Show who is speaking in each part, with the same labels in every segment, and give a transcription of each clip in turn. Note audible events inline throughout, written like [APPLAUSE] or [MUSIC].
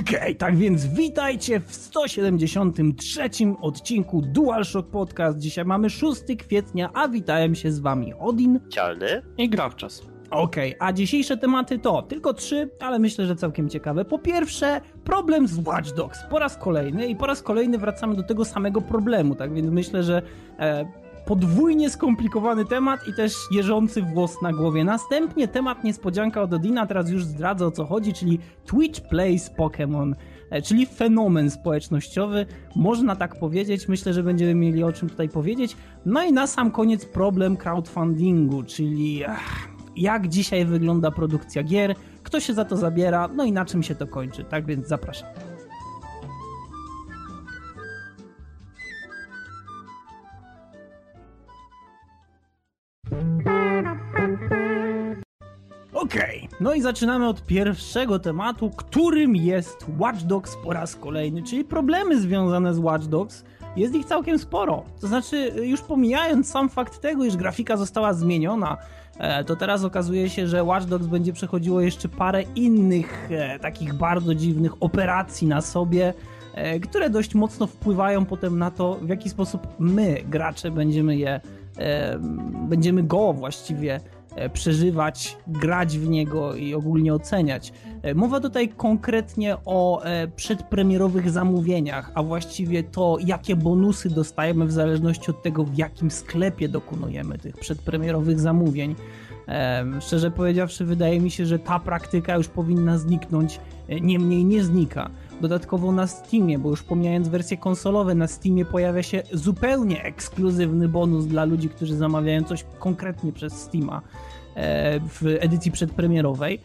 Speaker 1: Okej, okay, tak więc witajcie w 173 odcinku DualShock Podcast. Dzisiaj mamy 6 kwietnia, a witają się z wami Odin,
Speaker 2: Cialny
Speaker 3: i Grawczas.
Speaker 1: Okej, okay, a dzisiejsze tematy to tylko trzy, ale myślę, że całkiem ciekawe. Po pierwsze, problem z Watch Dogs. Po raz kolejny i po raz kolejny wracamy do tego samego problemu, tak więc myślę, że e, podwójnie skomplikowany temat i też jeżący włos na głowie. Następnie temat niespodzianka od Odina, teraz już zdradzę o co chodzi, czyli Twitch Plays Pokémon, e, czyli fenomen społecznościowy, można tak powiedzieć. Myślę, że będziemy mieli o czym tutaj powiedzieć. No i na sam koniec problem crowdfundingu, czyli jak dzisiaj wygląda produkcja gier, kto się za to zabiera, no i na czym się to kończy. Tak więc zapraszam. Okej, okay. no i zaczynamy od pierwszego tematu, którym jest Watch Dogs po raz kolejny, czyli problemy związane z Watch Dogs. Jest ich całkiem sporo. To znaczy, już pomijając sam fakt tego, iż grafika została zmieniona, e, to teraz okazuje się, że Watch Dogs będzie przechodziło jeszcze parę innych e, takich bardzo dziwnych operacji na sobie, e, które dość mocno wpływają potem na to, w jaki sposób my, gracze, będziemy je, będziemy go właściwie przeżywać, grać w niego i ogólnie oceniać. E, mowa tutaj konkretnie o e, przedpremierowych zamówieniach, a właściwie to, jakie bonusy dostajemy w zależności od tego, w jakim sklepie dokonujemy tych przedpremierowych zamówień. Szczerze powiedziawszy, wydaje mi się, że ta praktyka już powinna zniknąć, niemniej nie znika. Dodatkowo na Steamie, bo już pomijając wersje konsolowe, na Steamie pojawia się zupełnie ekskluzywny bonus dla ludzi, którzy zamawiają coś konkretnie przez Steama e, w edycji przedpremierowej.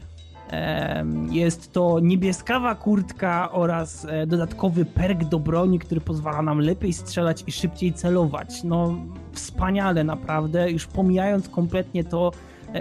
Speaker 1: E, jest to niebieskawa kurtka oraz e, dodatkowy perk do broni, który pozwala nam lepiej strzelać i szybciej celować. No, wspaniale naprawdę, już pomijając kompletnie to,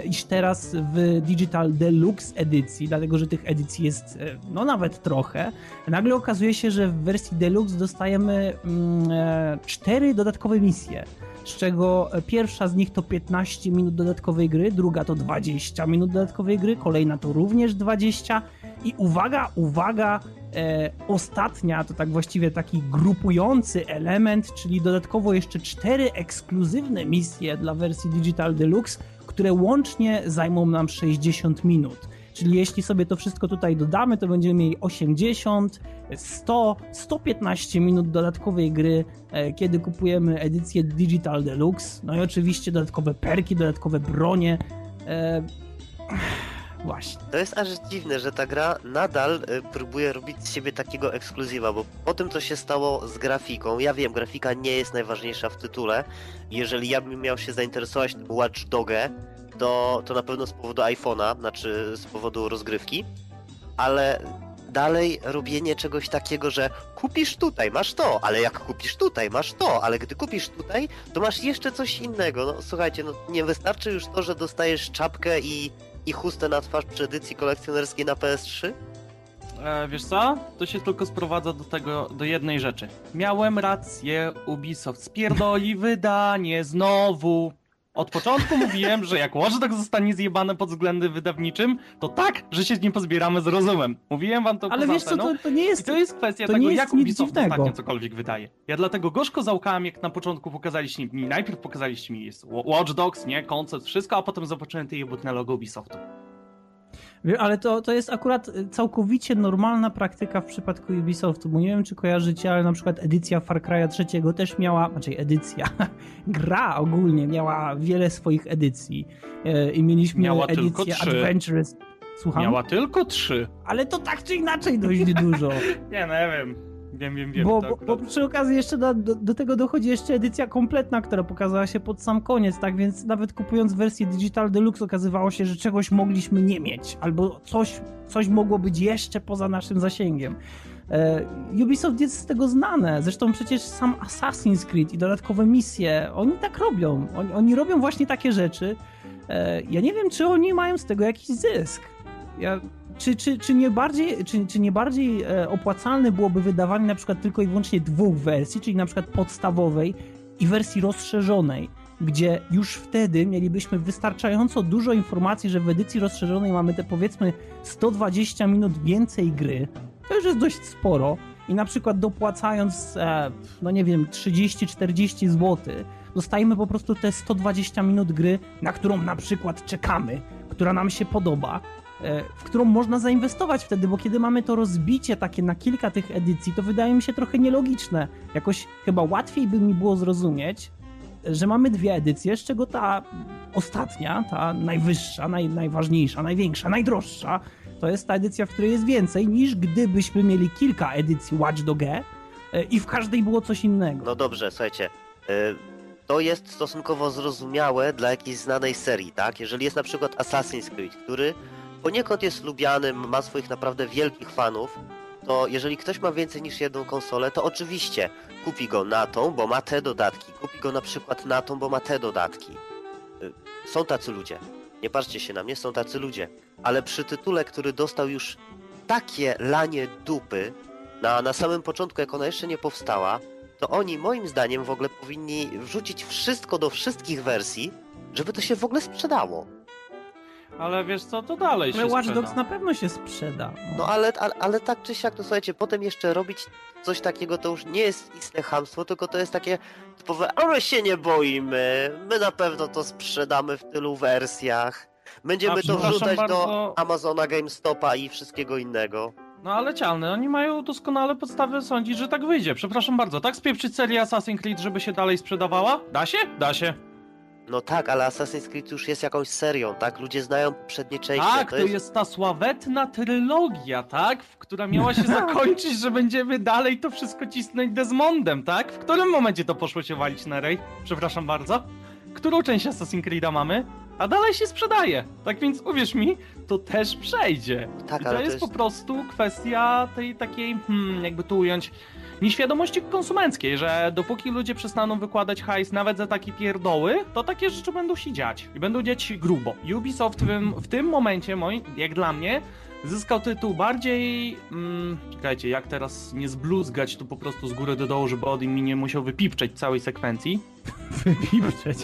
Speaker 1: iż teraz w Digital Deluxe edycji, dlatego że tych edycji jest e, no nawet trochę, nagle okazuje się, że w wersji Deluxe dostajemy mm, e, cztery dodatkowe misje. Z czego pierwsza z nich to 15 minut dodatkowej gry, druga to 20 minut dodatkowej gry, kolejna to również 20 i uwaga, uwaga, e, ostatnia to tak właściwie taki grupujący element, czyli dodatkowo jeszcze cztery ekskluzywne misje dla wersji Digital Deluxe, które łącznie zajmą nam 60 minut. Czyli jeśli sobie to wszystko tutaj dodamy, to będziemy mieli 80, 100, 115 minut dodatkowej gry, e, kiedy kupujemy edycję Digital Deluxe. No i oczywiście dodatkowe perki, dodatkowe bronie. E, właśnie.
Speaker 2: To jest aż dziwne, że ta gra nadal e, próbuje robić z siebie takiego ekskluzywa, bo po tym, co się stało z grafiką, ja wiem, grafika nie jest najważniejsza w tytule. Jeżeli ja bym miał się zainteresować Watch Dogę, to, to na pewno z powodu iPhone'a, znaczy z powodu rozgrywki, ale dalej robienie czegoś takiego, że kupisz tutaj, masz to, ale jak kupisz tutaj, masz to, ale gdy kupisz tutaj, to masz jeszcze coś innego. No słuchajcie, no nie wystarczy już to, że dostajesz czapkę i, i chustę na twarz przy edycji kolekcjonerskiej na PS3?
Speaker 3: E, wiesz co? To się tylko sprowadza do tego, do jednej rzeczy. Miałem rację, Ubisoft spierdoli wydanie znowu. Od początku mówiłem, że jak Watch Dogs zostanie zjebane pod względem wydawniczym, to tak, że się z nim pozbieramy z rozumem. Mówiłem wam to
Speaker 1: Ale wiesz co, to, to nie jest...
Speaker 3: I to jest kwestia
Speaker 1: to
Speaker 3: tego,
Speaker 1: nie
Speaker 3: jest jak Ubisoft dziwnego. ostatnio cokolwiek wydaje. Ja dlatego gorzko załkałem, jak na początku pokazaliście mi, najpierw pokazaliście mi jest Watch Dogs, nie, koncept, wszystko, a potem zobaczyłem te jebutne logo Ubisoftu.
Speaker 1: Ale to, to jest akurat całkowicie normalna praktyka w przypadku Ubisoftu, bo nie wiem, czy kojarzycie, ale na przykład edycja Far Cry'a trzeciego też miała, znaczy edycja, [LAUGHS] gra ogólnie miała wiele swoich edycji e, i mieliśmy
Speaker 3: miała
Speaker 1: edycję Adventurous.
Speaker 3: Słucham? Miała tylko trzy.
Speaker 1: Ale to tak czy inaczej dość dużo. [LAUGHS]
Speaker 3: nie, no ja wiem. Wiem, wiem, wiem.
Speaker 1: Bo, bo, bo, przy okazji jeszcze do, do, do, tego dochodzi jeszcze edycja kompletna, która pokazała się pod sam koniec, tak więc nawet kupując wersję Digital Deluxe okazywało się, że czegoś mogliśmy nie mieć, albo coś, coś mogło być jeszcze poza naszym zasięgiem. E, Ubisoft jest z tego znane, zresztą przecież sam Assassin's Creed i dodatkowe misje, oni tak robią, oni, oni robią właśnie takie rzeczy. E, ja nie wiem, czy oni mają z tego jakiś zysk. Ja czy, czy, czy, nie bardziej, czy, czy nie bardziej e, opłacalne byłoby wydawanie na przykład tylko i wyłącznie dwóch wersji, czyli na przykład podstawowej i wersji rozszerzonej? gdzie już wtedy mielibyśmy wystarczająco dużo informacji, że w edycji rozszerzonej mamy te powiedzmy 120 minut więcej gry, to już jest dość sporo i na przykład dopłacając, e, no nie wiem, 30-40 zł, dostajemy po prostu te 120 minut gry, na którą na przykład czekamy, która nam się podoba, w którą można zainwestować wtedy, bo kiedy mamy to rozbicie takie na kilka tych edycji, to wydaje mi się trochę nielogiczne. Jakoś chyba łatwiej by mi było zrozumieć, że mamy dwie edycje, z czego ta ostatnia, ta najwyższa, naj, najważniejsza, największa, najdroższa, to jest ta edycja, w której jest więcej, niż gdybyśmy mieli kilka edycji Watch Dog e, i w każdej było coś innego.
Speaker 2: No dobrze, słuchajcie. y, To jest stosunkowo zrozumiałe dla jakiejś znanej serii, tak? Jeżeli jest na przykład Assassin's Creed, który poniekąd jest lubiany, ma swoich naprawdę wielkich fanów, to jeżeli ktoś ma więcej niż jedną konsolę, to oczywiście kupi go na tą, bo ma te dodatki. Kupi go na przykład na tą, bo ma te dodatki. Y, Są tacy ludzie. Nie patrzcie się na mnie, są tacy ludzie. Ale przy tytule, który dostał już takie lanie dupy na, na samym początku, jak ona jeszcze nie powstała, to oni moim zdaniem w ogóle powinni wrzucić wszystko do wszystkich wersji, żeby to się w ogóle sprzedało.
Speaker 3: Ale wiesz co, to dalej się
Speaker 1: Ale Watch
Speaker 3: sprzeda.
Speaker 1: Dogs na pewno się sprzeda.
Speaker 2: No ale, ale, ale tak czy siak, to słuchajcie, potem jeszcze robić coś takiego to już nie jest istne chamstwo, tylko to jest takie typowe, a my się nie boimy, my na pewno to sprzedamy w tylu wersjach. Będziemy
Speaker 3: A,
Speaker 2: to wrzucać do
Speaker 3: bardzo.
Speaker 2: Amazona, GameStopa i wszystkiego innego.
Speaker 3: No ale cialne, oni mają doskonale podstawy sądzić, że tak wyjdzie. Przepraszam bardzo, tak spieprzyć serię Assassin's Creed, żeby się dalej sprzedawała? Da się? Da się.
Speaker 2: No tak, ale Assassin's Creed już jest jakąś serią, tak? Ludzie znają poprzednie części.
Speaker 3: Tak, to jest... ta sławetna trylogia, tak? W- Która miała się [LAUGHS] zakończyć, że będziemy dalej to wszystko cisnąć Desmondem, tak? W którym momencie to poszło się walić na rej? Przepraszam bardzo. Którą część Assassin's Creed'a mamy? A dalej się sprzedaje. Tak więc uwierz mi, to też przejdzie.
Speaker 2: Tak,
Speaker 3: I to
Speaker 2: ale to
Speaker 3: jest,
Speaker 2: jest-
Speaker 3: po prostu kwestia tej takiej, hmm, jakby tu ująć, nieświadomości konsumenckiej, że dopóki ludzie przestaną wykładać hajs nawet za takie pierdoły, to takie rzeczy będą się dziać. I będą dziać się grubo. Ubisoft w tym, w tym momencie, moi, jak dla mnie, zyskał tytuł bardziej... Mm, czekajcie, jak teraz nie zbluzgać tu po prostu z góry do dołu, żeby Odin mi nie musiał wypipczeć całej sekwencji. [LAUGHS]
Speaker 1: Wypiprzeć.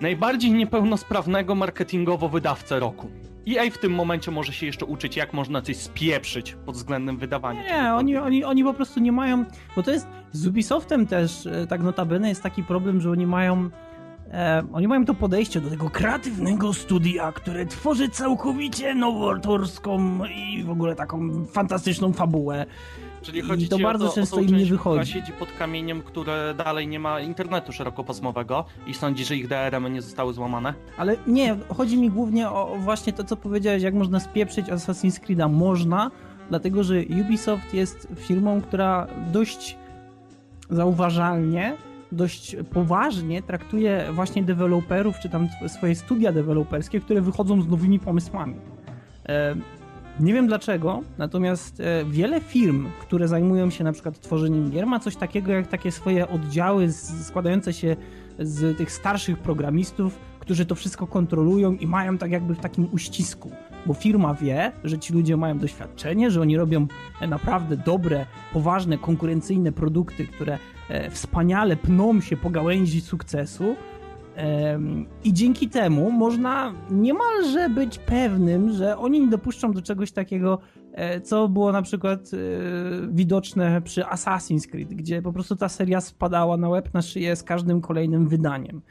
Speaker 3: Najbardziej niepełnosprawnego marketingowo wydawcę roku. EA w tym momencie może się jeszcze uczyć, jak można coś spieprzyć pod względem wydawania.
Speaker 1: Nie, oni, oni, oni po prostu nie mają, bo to jest z Ubisoftem też, e, tak notabene jest taki problem, że oni mają e, oni mają to podejście do tego kreatywnego studia, które tworzy całkowicie nowatorską i w ogóle taką fantastyczną fabułę.
Speaker 3: Czyli
Speaker 1: I
Speaker 3: chodzi
Speaker 1: to
Speaker 3: ci
Speaker 1: bardzo
Speaker 3: o to,
Speaker 1: często
Speaker 3: o
Speaker 1: im nie wychodzi.
Speaker 3: siedzi pod kamieniem, które dalej nie ma internetu szerokopasmowego i sądzi, że ich DRM nie zostały złamane?
Speaker 1: Ale nie, chodzi mi głównie o o właśnie to, co powiedziałeś, jak można spieprzyć Assassin's Creed'a. Można, dlatego że Ubisoft jest firmą, która dość zauważalnie, dość poważnie traktuje właśnie deweloperów, czy tam swoje studia deweloperskie, które wychodzą z nowymi pomysłami. Nie wiem dlaczego, natomiast e, wiele firm, które zajmują się na przykład tworzeniem gier, ma coś takiego jak takie swoje oddziały składające się z tych starszych programistów, którzy to wszystko kontrolują i mają tak jakby w takim uścisku. Bo firma wie, że ci ludzie mają doświadczenie, że oni robią e, naprawdę dobre, poważne, konkurencyjne produkty, które e, wspaniale pną się po gałęzi sukcesu. I dzięki temu można niemalże być pewnym, że oni nie dopuszczą do czegoś takiego, e, co było na przykład e, widoczne przy Assassin's Creed, gdzie po prostu ta seria spadała na łeb na szyję z każdym kolejnym wydaniem.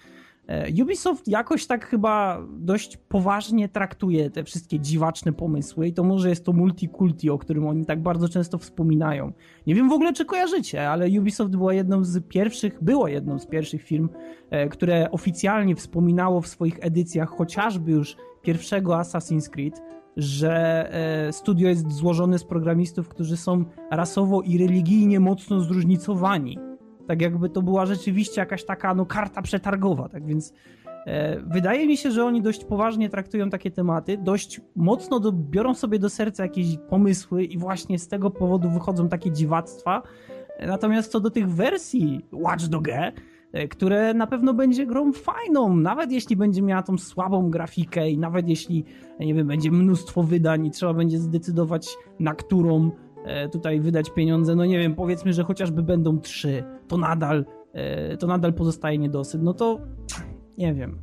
Speaker 1: E, Ubisoft jakoś tak chyba dość poważnie traktuje te wszystkie dziwaczne pomysły i to może jest to multikulti, o którym oni tak bardzo często wspominają. Nie wiem w ogóle, czy kojarzycie, ale Ubisoft była jedną z pierwszych, było jedną z pierwszych firm, e, które oficjalnie wspominało w swoich edycjach chociażby już pierwszego Assassin's Creed, że e, studio jest złożone z programistów, którzy są rasowo i religijnie mocno zróżnicowani. Tak jakby to była rzeczywiście jakaś taka no, karta przetargowa, tak więc e, wydaje mi się, że oni dość poważnie traktują takie tematy, dość mocno do, biorą sobie do serca jakieś pomysły i właśnie z tego powodu wychodzą takie dziwactwa. Natomiast co do tych wersji Watch Dogs, e, które na pewno będzie grą fajną, nawet jeśli będzie miała tą słabą grafikę i nawet jeśli, nie wiem, będzie mnóstwo wydań i trzeba będzie zdecydować na którą tutaj wydać pieniądze, no nie wiem, powiedzmy, że chociażby będą trzy, to nadal e, to nadal pozostaje niedosyt, no to nie wiem.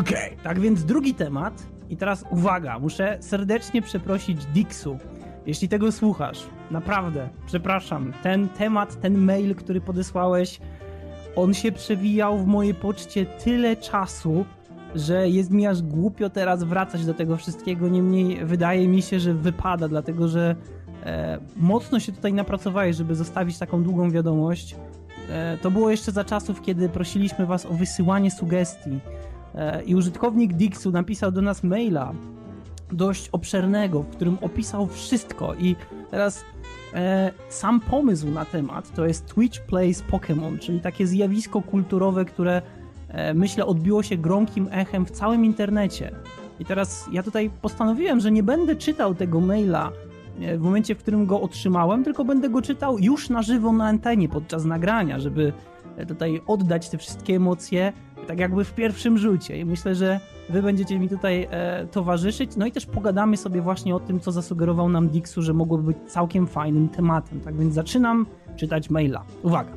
Speaker 1: Okej, okay, tak więc drugi temat i teraz uwaga, muszę serdecznie przeprosić Dixu, jeśli tego słuchasz. Naprawdę, przepraszam. Ten temat, ten mail, który podesłałeś, on się przewijał w mojej poczcie tyle czasu, że jest mi aż głupio teraz wracać do tego wszystkiego. Niemniej wydaje mi się, że wypada, dlatego że e, mocno się tutaj napracowałeś, żeby zostawić taką długą wiadomość. E, to było jeszcze za czasów, kiedy prosiliśmy Was o wysyłanie sugestii. E, I użytkownik Dixu napisał do nas maila dość obszernego, w którym opisał wszystko. I teraz e, sam pomysł na temat to jest Twitch Plays Pokémon, czyli takie zjawisko kulturowe, które myślę odbiło się gromkim echem w całym internecie. I teraz ja tutaj postanowiłem, że nie będę czytał tego maila e, w momencie, w którym go otrzymałem, tylko będę go czytał już na żywo na antenie podczas nagrania, żeby e, tutaj oddać te wszystkie emocje tak jakby w pierwszym rzucie. I myślę, że wy będziecie mi tutaj e, towarzyszyć. No i też pogadamy sobie właśnie o tym, co zasugerował nam Dixu, że mogłoby być całkiem fajnym tematem. Tak więc zaczynam czytać maila. Uwaga.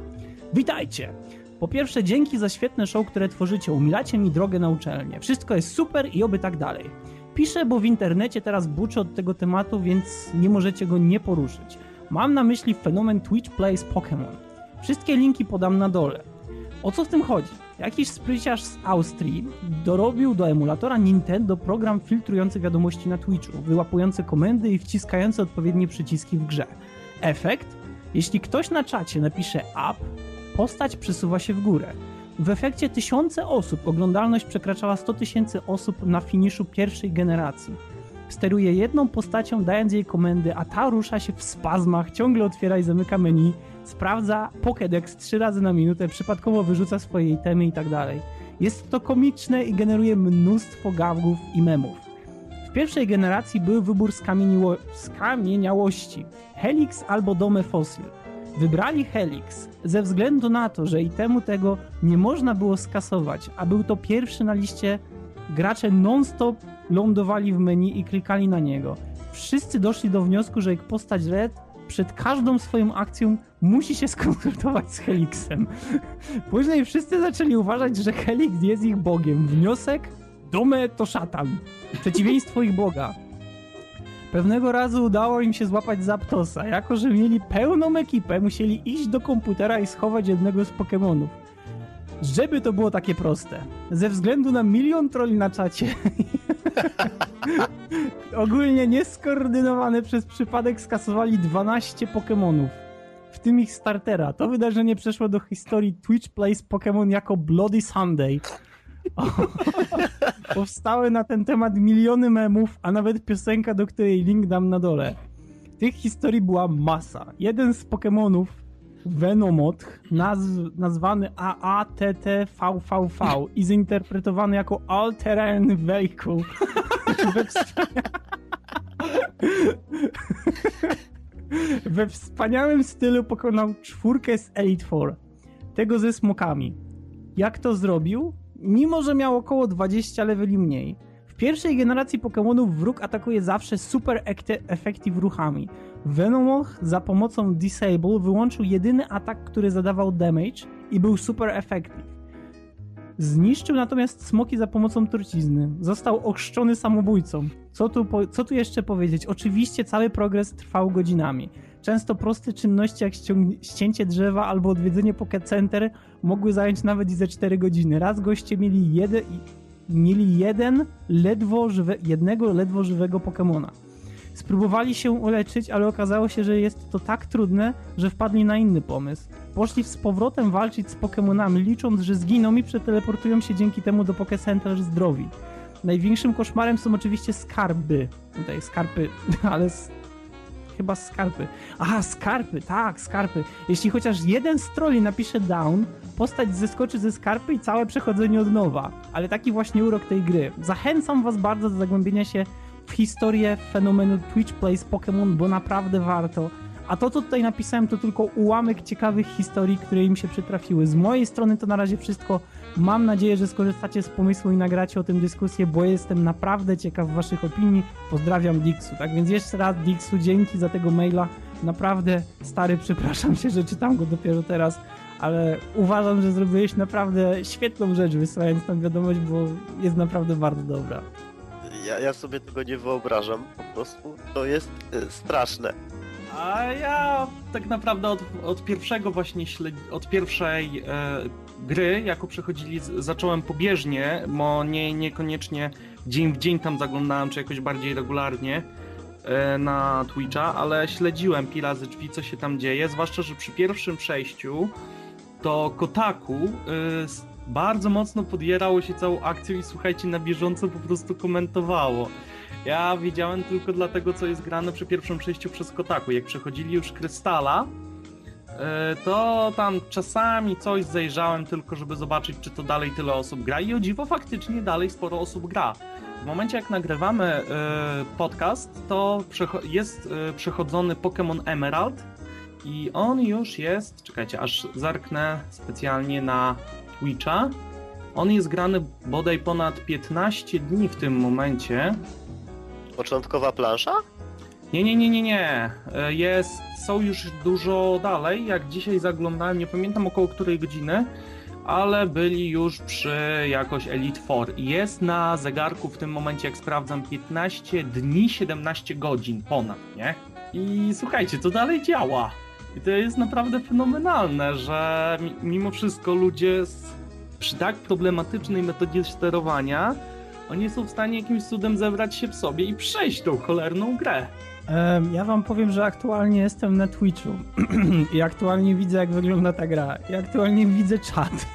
Speaker 1: Witajcie! Po pierwsze, dzięki za świetne show, które tworzycie. Umilacie mi drogę na uczelnię. Wszystko jest super i oby tak dalej. Piszę, bo w internecie teraz buczę od tego tematu, więc nie możecie go nie poruszyć. Mam na myśli fenomen Twitch Plays Pokémon. Wszystkie linki podam na dole. O co w tym chodzi? Jakiś spryciarz z Austrii dorobił do emulatora Nintendo program filtrujący wiadomości na Twitchu, wyłapujący komendy i wciskający odpowiednie przyciski w grze. Efekt? Jeśli ktoś na czacie napisze up, postać przesuwa się w górę. W efekcie tysiące osób, oglądalność przekraczała 100 tysięcy osób na finiszu pierwszej generacji. Steruje jedną postacią, dając jej komendy, a ta rusza się w spazmach, ciągle otwiera i zamyka menu, sprawdza Pokédex trzy razy na minutę, przypadkowo wyrzuca swoje itemy i tak. Jest to komiczne i generuje mnóstwo gawgów i memów. W pierwszej generacji był wybór skamieniałości. Helix albo Dome Fossil. Wybrali Helix ze względu na to, że itemu tego nie można było skasować, a był to pierwszy na liście gracze non-stop lądowali w menu i klikali na niego. Wszyscy doszli do wniosku, że ich postać Red przed każdą swoją akcją musi się [LAUGHS] skonsultować z Helixem. Później wszyscy zaczęli uważać, że Helix jest ich bogiem. Wniosek? Dome to szatan. Przeciwieństwo ich boga. Pewnego razu udało im się złapać Zaptosa. Jako, że mieli pełną ekipę, musieli iść do komputera i schować jednego z Pokémonów. Żeby to było takie proste. Ze względu na milion troli na czacie [LAUGHS] ogólnie nieskoordynowane przez przypadek skasowali 12 Pokémonów. W tym ich startera. To wydarzenie przeszło do historii Twitch Plays Pokémon jako Bloody Sunday. [LAUGHS] Powstały na ten temat miliony memów, a nawet piosenka, do której link dam na dole. Tych historii była masa. Jeden z Pokémonów Venomot, nazw, nazwany AATTVVV i zinterpretowany jako All Terrain Vehicle. we, [LAUGHS] we wspaniałym stylu pokonał czwórkę z Elite Four. Tego ze smokami. Jak to zrobił? Mimo, że miał około 20 leveli mniej pierwszej generacji Pokémonów wróg atakuje zawsze super effective ruchami. Venomoth za pomocą Disable wyłączył jedyny atak, który zadawał damage i był super effective. Zniszczył natomiast smoki za pomocą trucizny. Został ochrzczony samobójcą. Co tu, co tu jeszcze powiedzieć? Oczywiście cały progres trwał godzinami. Często proste czynności jak ścięcie drzewa albo odwiedzenie Pocket Center mogły zająć nawet i ze 4 godziny. Raz goście mieli jeden, mieli jeden ledwo żywe, jednego ledwo żywego Pokemona. Spróbowali się uleczyć, ale okazało się, że jest to tak trudne, że wpadli na inny pomysł. Poszli z powrotem walczyć z Pokemonami, licząc, że zginą i przeteleportują się dzięki temu do Pokecenter zdrowi. Największym koszmarem są oczywiście skarby. Tutaj skarpy, [LAUGHS] ale chyba skarpy. Aha, skarpy, tak, skarpy. Jeśli chociaż jeden z troli napisze down, postać zeskoczy ze skarpy i całe przechodzenie od nowa. Ale taki właśnie urok tej gry. Zachęcam was bardzo do zagłębienia się w historię fenomenu Twitch Plays Pokémon, bo naprawdę warto. A to, co tutaj napisałem, to tylko ułamek ciekawych historii, które im się przytrafiły. Z mojej strony to na razie wszystko. Mam nadzieję, że skorzystacie z pomysłu i nagracie o tym dyskusję, bo jestem naprawdę ciekaw waszych opinii. Pozdrawiam Dixu. Tak więc jeszcze raz Dixu, dzięki za tego maila. Naprawdę, stary, przepraszam się, że czytam go dopiero teraz, ale uważam, że zrobiłeś naprawdę świetną rzecz, wysyłając tam wiadomość, bo jest naprawdę bardzo dobra.
Speaker 2: Ja, ja sobie tego nie wyobrażam, po prostu to jest y, straszne.
Speaker 3: A ja tak naprawdę od, od pierwszego właśnie śled... od pierwszej e, gry, jako przechodzili, zacząłem pobieżnie, bo nie, niekoniecznie dzień w dzień tam zaglądałem, czy jakoś bardziej regularnie e, na Twitcha, ale śledziłem pi razy drzwi, co się tam dzieje, zwłaszcza, że przy pierwszym przejściu to Kotaku e, bardzo mocno podjerało się całą akcją i słuchajcie, na bieżąco po prostu komentowało. Ja wiedziałem tylko dlatego, co jest grane przy pierwszym przejściu przez Kotaku. Jak przechodzili już Krystala, to tam czasami coś zajrzałem tylko, żeby zobaczyć, czy to dalej tyle osób gra. I o dziwo faktycznie dalej sporo osób gra. W momencie jak nagrywamy e, podcast, to jest e, przechodzony Pokémon Emerald i on już jest, czekajcie, aż zerknę specjalnie na Twitcha. On jest grany bodaj ponad 15 dni w tym momencie.
Speaker 2: Początkowa plansza?
Speaker 3: Nie, nie, nie, nie, nie. E, Jest, są już dużo dalej. Jak dzisiaj zaglądałem, nie pamiętam około której godziny, ale byli już przy jakoś Elite Four. Jest na zegarku w tym momencie, jak sprawdzam, 15 dni, 17 godzin ponad, nie? I słuchajcie, to dalej działa. I to jest naprawdę fenomenalne, że mi- mimo wszystko ludzie przy tak problematycznej metodzie sterowania oni są w stanie jakimś cudem zebrać się w sobie i przejść tą cholerną grę.
Speaker 1: Ja wam powiem, że aktualnie jestem na Twitchu [CLEARS THROAT] i aktualnie widzę, jak wygląda ta gra. I aktualnie widzę czat.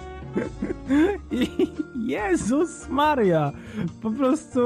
Speaker 1: [LAUGHS] I Jezus Maria! Po prostu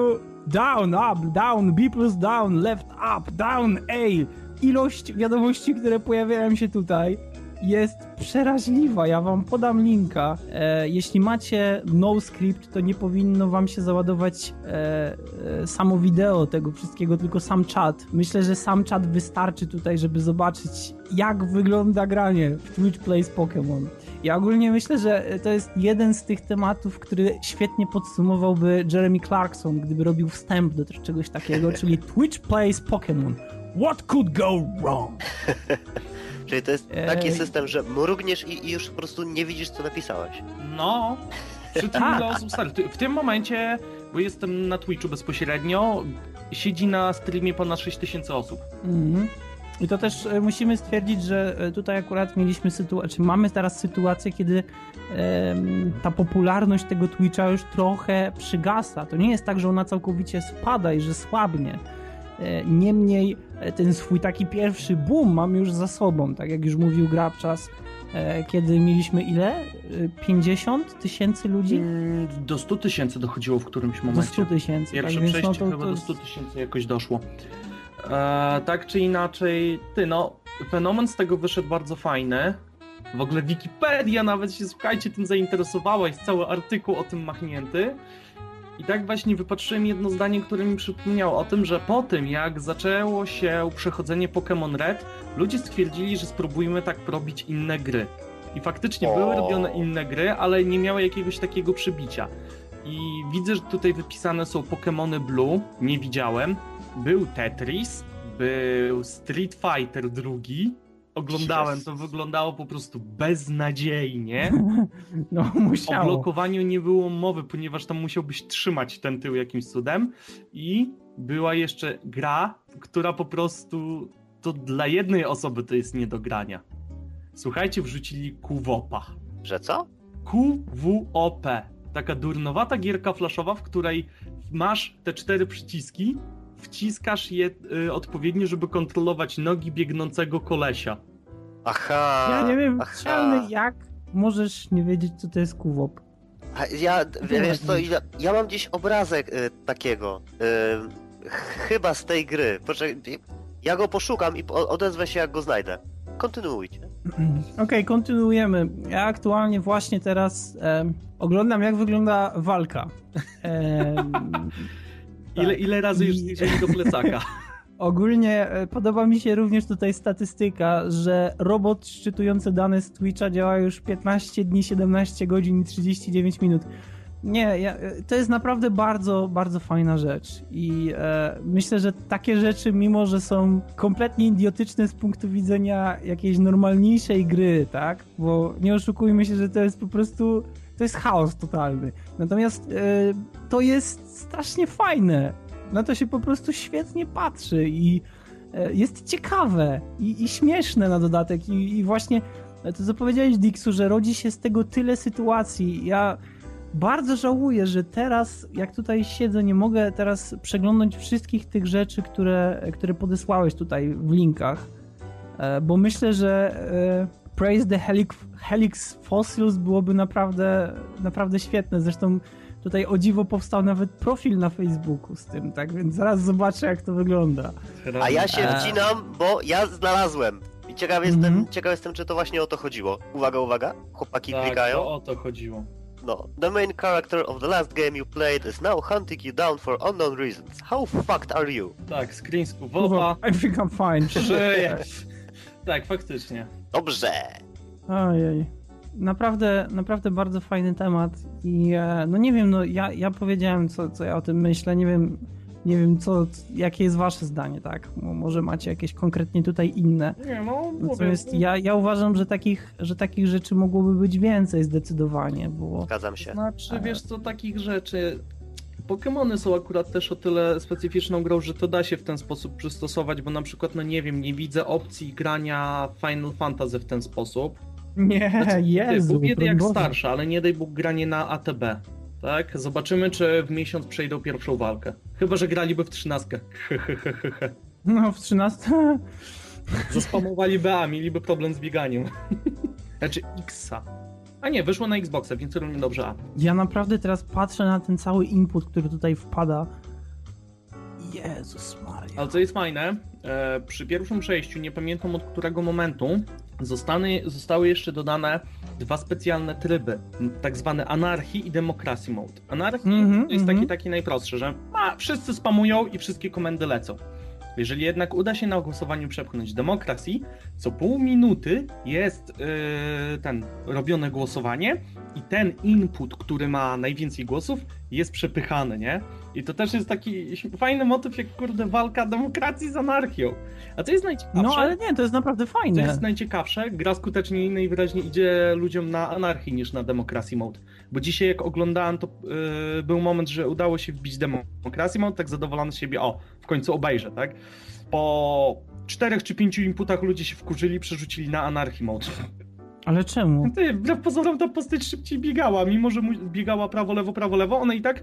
Speaker 1: down, up, down, B plus down, left, up, down, A. Ilość wiadomości, które pojawiają się tutaj jest przeraźliwa. Ja wam podam linka. E, jeśli macie no script, to nie powinno wam się załadować e, e, samo wideo tego wszystkiego, tylko sam czat. Myślę, że sam czat wystarczy tutaj, żeby zobaczyć, jak wygląda granie w Twitch Plays Pokémon. Ja ogólnie myślę, że to jest jeden z tych tematów, który świetnie podsumowałby Jeremy Clarkson, gdyby robił wstęp do czegoś takiego, czyli Twitch Plays Pokémon. What could go wrong? [LAUGHS]
Speaker 2: Czyli to jest taki
Speaker 1: Ej.
Speaker 2: system, że mrugniesz i, i już po prostu nie widzisz, co napisałeś.
Speaker 3: No, przy tym ile osób stary. W tym momencie, bo jestem na Twitchu bezpośrednio, siedzi na streamie ponad 6000 osób.
Speaker 1: Mhm. I to też e, musimy stwierdzić, że e, tutaj akurat mieliśmy sytuację, czy mamy teraz sytuację, kiedy em, ta popularność tego Twitcha już trochę przygasa. To nie jest tak, że ona całkowicie spada i że słabnie. E, Niemniej e, ten swój taki pierwszy boom mamy już za sobą, tak jak już mówił Grabczas, e, kiedy mieliśmy ile? E, 50 tysięcy ludzi?
Speaker 3: Do 100 tysięcy dochodziło w którymś
Speaker 1: Do
Speaker 3: momencie.
Speaker 1: 100 tysięcy.
Speaker 3: Pierwsze
Speaker 1: tak,
Speaker 3: przejście
Speaker 1: no to,
Speaker 3: chyba
Speaker 1: to
Speaker 3: do 100 tysięcy jakoś doszło. E, tak czy inaczej, ty no, fenomen z tego wyszedł bardzo fajny. W ogóle Wikipedia nawet się, słuchajcie, tym zainteresowała, jest cały artykuł o tym machnięty. I tak właśnie wypatrzyłem jedno zdanie, które mi przypomniało o tym, że po tym jak zaczęło się przechodzenie Pokémon Red, ludzie stwierdzili, że spróbujmy tak robić inne gry. I faktycznie
Speaker 2: O.
Speaker 3: były robione inne gry, ale nie miały jakiegoś takiego przybicia. I widzę, że tutaj wypisane są Pokémony Blue, nie widziałem. Był Tetris, był Street Fighter drugi. Oglądałem, to wyglądało po prostu beznadziejnie. [LAUGHS]
Speaker 1: no
Speaker 3: O
Speaker 1: musiało.
Speaker 3: blokowaniu nie było mowy, ponieważ tam musiałbyś trzymać ten tył jakimś cudem. I była jeszcze gra, która po prostu to dla jednej osoby to jest nie do grania. Słuchajcie, wrzucili QWOPa.
Speaker 2: Że co?
Speaker 3: QWOP. Taka durnowata gierka flaszowa, w której masz te cztery przyciski, wciskasz je y, odpowiednio, żeby kontrolować nogi biegnącego kolesia.
Speaker 2: Aha.
Speaker 1: Ja nie wiem,
Speaker 2: aha.
Speaker 1: jak możesz nie wiedzieć, co to jest kuwop.
Speaker 2: A Ja, wiesz co, ja, ja mam gdzieś obrazek y, takiego. Y, ch- chyba z tej gry. Poczekaj, ja go poszukam i odezwę się, jak go znajdę. Kontynuujcie. [CLEARS THROAT]
Speaker 1: Okej, kontynuujemy. Ja aktualnie właśnie teraz em, oglądam, jak wygląda walka. [LAUGHS]
Speaker 3: Ile, ile razy już
Speaker 1: I-
Speaker 3: zbliżyli do plecaka? [LAUGHS]
Speaker 1: Ogólnie e, podoba mi się również tutaj statystyka, że robot szczytujący dane z Twitcha działa już 15 dni, 17 godzin i 39 minut. Nie, ja, e, to jest naprawdę bardzo, bardzo fajna rzecz i e, myślę, że takie rzeczy, mimo że są kompletnie idiotyczne z punktu widzenia jakiejś normalniejszej gry, tak? Bo nie oszukujmy się, że to jest po prostu, to jest chaos totalny. Natomiast e, to jest strasznie fajne. Na to się po prostu świetnie patrzy i e, jest ciekawe i, i śmieszne na dodatek i, i właśnie to co powiedziałeś Dixu, że rodzi się z tego tyle sytuacji. Ja bardzo żałuję, że teraz, jak tutaj siedzę, nie mogę teraz przeglądać wszystkich tych rzeczy, które, które podesłałeś tutaj w linkach, e, bo myślę, że e, Praise the Helix, Helix Fossils byłoby naprawdę, naprawdę świetne. Zresztą tutaj o dziwo powstał nawet profil na Facebooku z tym, tak więc zaraz zobaczę, jak to wygląda.
Speaker 2: A ja się wcinam, bo ja znalazłem. I ciekaw jestem,
Speaker 1: Mhm.
Speaker 2: ciekaw jestem, czy to właśnie o to chodziło. Uwaga, uwaga. Chłopaki
Speaker 3: Tak,
Speaker 2: klikają.
Speaker 3: to o to chodziło.
Speaker 2: No. The main character of the last game you played is now hunting you down for unknown reasons. How fucked are you?
Speaker 3: Tak, screen z.
Speaker 1: I think I'm fine.
Speaker 3: Żyje. Tak, faktycznie.
Speaker 2: Dobrze.
Speaker 1: Ojej. Naprawdę, naprawdę bardzo fajny temat i e, no nie wiem, no ja, ja powiedziałem co, co ja o tym myślę, nie wiem, nie wiem co, jakie jest wasze zdanie, tak? Mo- Może macie jakieś konkretnie tutaj inne.
Speaker 3: Nie, no,
Speaker 1: Natomiast ja, ja uważam, że takich, że takich rzeczy mogłoby być więcej zdecydowanie, bo
Speaker 2: Zgadzam się.
Speaker 3: Znaczy, wiesz co, takich rzeczy... Pokémony są akurat też o tyle specyficzną grą, że to da się w ten sposób przystosować, bo na przykład, no nie wiem, nie widzę opcji grania Final Fantasy w ten sposób.
Speaker 1: Nie,
Speaker 3: Znaczy,
Speaker 1: Jezu,
Speaker 3: Bóg jak
Speaker 1: Boże.
Speaker 3: starszy, ale nie daj Bóg granie na ATB. Tak? Zobaczymy, czy w miesiąc przejdą pierwszą walkę. Chyba, że graliby w trzynastkę. [LAUGHS]
Speaker 1: No w 13.
Speaker 3: Zaspamowaliby A, mieliby problem z bieganiem. [LAUGHS] Znaczy Xa. A nie, wyszło na Xboxa, więc równie dobrze A.
Speaker 1: Ja naprawdę teraz patrzę na ten cały input, który tutaj wpada. Jezus Maria.
Speaker 3: Ale co jest fajne, e, przy pierwszym przejściu, nie pamiętam od którego momentu, zostany, zostały jeszcze dodane dwa specjalne tryby, tak zwane anarchii i democracy mode. Anarchii
Speaker 1: Mhm,
Speaker 3: to jest
Speaker 1: mhm.
Speaker 3: taki, taki najprostszy, że a, wszyscy spamują i wszystkie komendy lecą. Jeżeli jednak uda się na głosowaniu przepchnąć demokracji, co pół minuty jest yy, ten robione głosowanie i ten input, który ma najwięcej głosów, jest przepychany, nie? I to też jest taki fajny motyw, jak kurde walka demokracji z anarchią. A co jest najciekawsze?
Speaker 1: No ale nie, to jest naprawdę fajne.
Speaker 3: jest najciekawsze, gra skutecznie i najwyraźniej idzie ludziom na anarchii niż na demokracji mode. Bo dzisiaj jak oglądałem, to yy, był moment, że udało się wbić demokracji mode, tak zadowolony z siebie, o, w końcu obejrzę, tak? Po czterech czy pięciu inputach ludzie się wkurzyli, przerzucili na anarchii mode.
Speaker 1: Ale czemu?
Speaker 3: Ty, wbrew pozorom ta postać szybciej biegała, mimo że mu- biegała prawo, lewo, prawo, lewo, ona i tak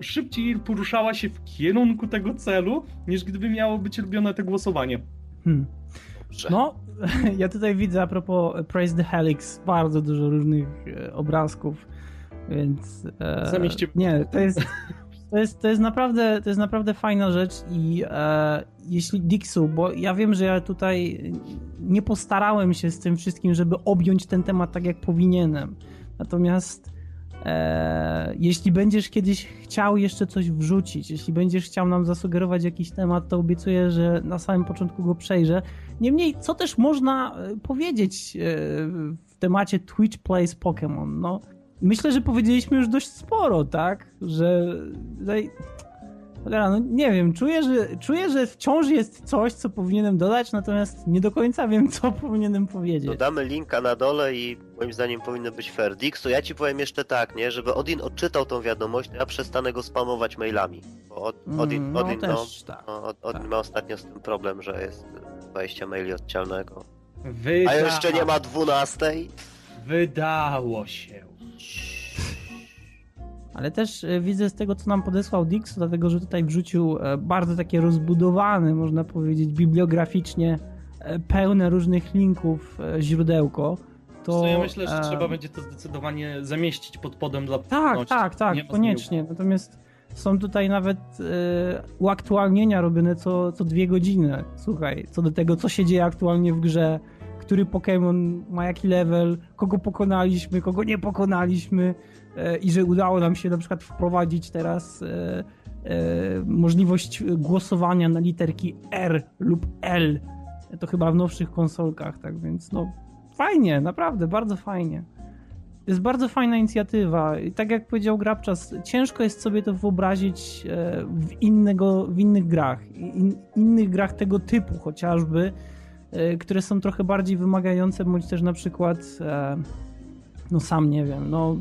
Speaker 3: szybciej poruszała się w kierunku tego celu, niż gdyby miało być robione to głosowanie.
Speaker 1: Hmm. No, [LAUGHS] ja tutaj widzę a propos Praise the Helix bardzo dużo różnych e, obrazków, więc e,
Speaker 3: Zamieście-
Speaker 1: nie, to jest, [LAUGHS] to jest to jest naprawdę to jest naprawdę fajna rzecz i e, jeśli Dixu, bo ja wiem, że ja tutaj nie postarałem się z tym wszystkim, żeby objąć ten temat tak jak powinienem. Natomiast e, jeśli będziesz kiedyś chciał jeszcze coś wrzucić, jeśli będziesz chciał nam zasugerować jakiś temat, to obiecuję, że na samym początku go przejrzę. Niemniej, co też można e, powiedzieć e, w temacie Twitch Plays Pokémon? No, myślę, że powiedzieliśmy już dość sporo, tak? Że tutaj... Cholera, no nie wiem, czuję że, czuję, że wciąż jest coś, co powinienem dodać, natomiast nie do końca wiem, co powinienem powiedzieć.
Speaker 2: Dodamy linka na dole i moim zdaniem powinno być fair. Dixu, ja ci powiem jeszcze tak, nie? Żeby Odin odczytał tą wiadomość, to ja przestanę go spamować mailami. Bo od, Odin,
Speaker 1: Mm, no
Speaker 2: Odin, no,
Speaker 1: tak.
Speaker 2: no, od, Odin
Speaker 1: tak.
Speaker 2: ma ostatnio z tym problem, że jest 20 maili odcialnego.
Speaker 3: Wyda...
Speaker 2: A jeszcze nie ma 12.
Speaker 3: Wydało się.
Speaker 1: Ale też e, widzę z tego, co nam podesłał Dix, dlatego że tutaj wrzucił e, bardzo takie rozbudowane, można powiedzieć, bibliograficznie e, pełne różnych linków źródełko. To,
Speaker 3: ja myślę, że
Speaker 1: e,
Speaker 3: trzeba będzie to zdecydowanie zamieścić pod podem dla
Speaker 1: Tak, tak, tak,
Speaker 3: Nie
Speaker 1: koniecznie. Natomiast są tutaj nawet e, uaktualnienia robione co, co dwie godziny. Słuchaj, co do tego, co się dzieje aktualnie w grze, który Pokémon ma jaki level, kogo pokonaliśmy, kogo nie pokonaliśmy e, i że udało nam się na przykład wprowadzić teraz e, możliwość głosowania na literki R lub L. To chyba w nowszych konsolkach, tak więc no fajnie, naprawdę, bardzo fajnie. To jest bardzo fajna inicjatywa i tak jak powiedział Grabczas, ciężko jest sobie to wyobrazić e, w, innego, w innych grach, in, innych grach tego typu chociażby, e, które są trochę bardziej wymagające, bądź też na przykład, e, no sam nie wiem, no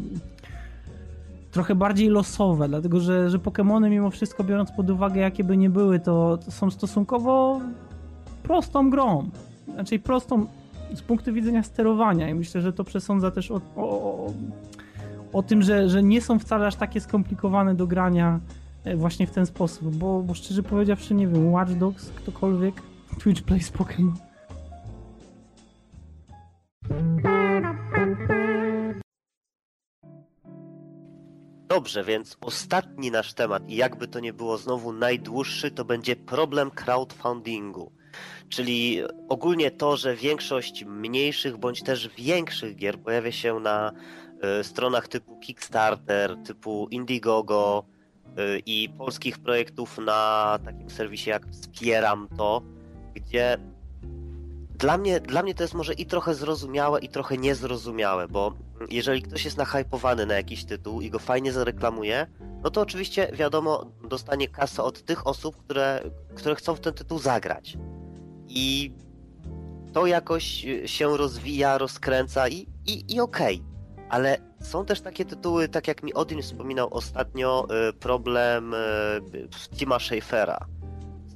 Speaker 1: trochę bardziej losowe, dlatego że, że Pokémony mimo wszystko biorąc pod uwagę jakie by nie były, to, to są stosunkowo prostą grą. Znaczy prostą z punktu widzenia sterowania i myślę, że to przesądza też o, o, o tym, że, że nie są wcale aż takie skomplikowane do grania e, właśnie w ten sposób, bo, bo szczerze powiedziawszy nie wiem, Watch Dogs, ktokolwiek, Twitch Plays Pokémon.
Speaker 2: Dobrze, więc ostatni nasz temat i jakby to nie było znowu najdłuższy, to będzie problem crowdfundingu. Czyli ogólnie to, że większość mniejszych bądź też większych gier pojawia się na y, stronach typu Kickstarter, typu Indiegogo y, i polskich projektów na takim serwisie jak Wspieram to, gdzie dla mnie, dla mnie to jest może i trochę zrozumiałe, i trochę niezrozumiałe, bo jeżeli ktoś jest nahypowany na jakiś tytuł i go fajnie zareklamuje, no to oczywiście wiadomo, dostanie kasę od tych osób, które, które chcą w ten tytuł zagrać. I to jakoś się rozwija, rozkręca i, i, i okej. Okay. Ale są też takie tytuły, tak jak mi Odin wspominał ostatnio, y, problem y, Tima Schafera.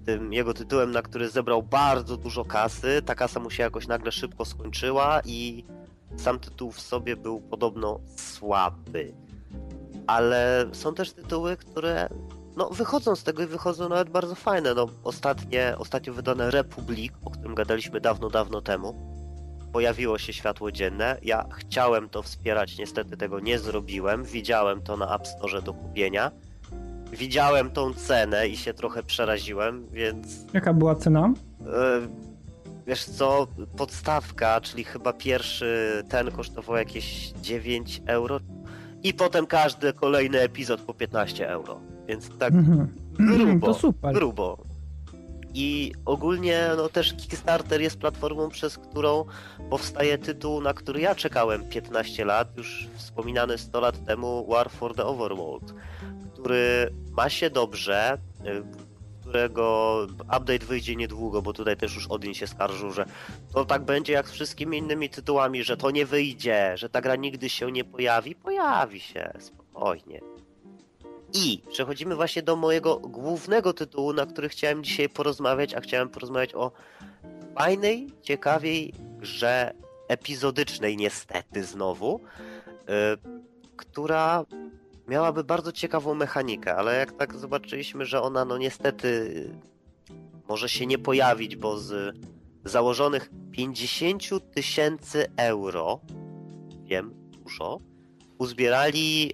Speaker 2: Tym jego tytułem, na który zebrał bardzo dużo kasy. Ta kasa mu się jakoś nagle szybko skończyła i sam tytuł w sobie był podobno słaby. Ale są też tytuły, które no, wychodzą z tego i wychodzą nawet bardzo fajne. No, ostatnie, ostatnio wydane Republic, o którym gadaliśmy dawno, dawno temu, pojawiło się światło dzienne. Ja chciałem to wspierać, niestety tego nie zrobiłem. Widziałem to na App Store do kupienia. Widziałem tą cenę i się trochę przeraziłem, więc.
Speaker 1: Jaka była cena?
Speaker 2: Yy, wiesz co, podstawka, czyli chyba pierwszy ten kosztował jakieś 9 euro. I potem każdy kolejny epizod po 15 euro. Więc tak mhm. grubo,
Speaker 1: to super.
Speaker 2: grubo. I ogólnie no też Kickstarter jest platformą, przez którą powstaje tytuł, na który ja czekałem 15 lat, już wspominany 100 lat temu War for the Overworld, który ma się dobrze, y, którego update wyjdzie niedługo, bo tutaj też już Odin się skarżył, że to tak będzie jak z wszystkimi innymi tytułami, że to nie wyjdzie, że ta gra nigdy się nie pojawi. Pojawi się, spokojnie. I przechodzimy właśnie do mojego głównego tytułu, na który chciałem dzisiaj porozmawiać, a chciałem porozmawiać o fajnej, ciekawej grze epizodycznej niestety znowu, yy, która miałaby bardzo ciekawą mechanikę, ale jak tak zobaczyliśmy, że ona no niestety może się nie pojawić, bo z założonych 50 tysięcy euro, wiem, dużo, uzbierali yy,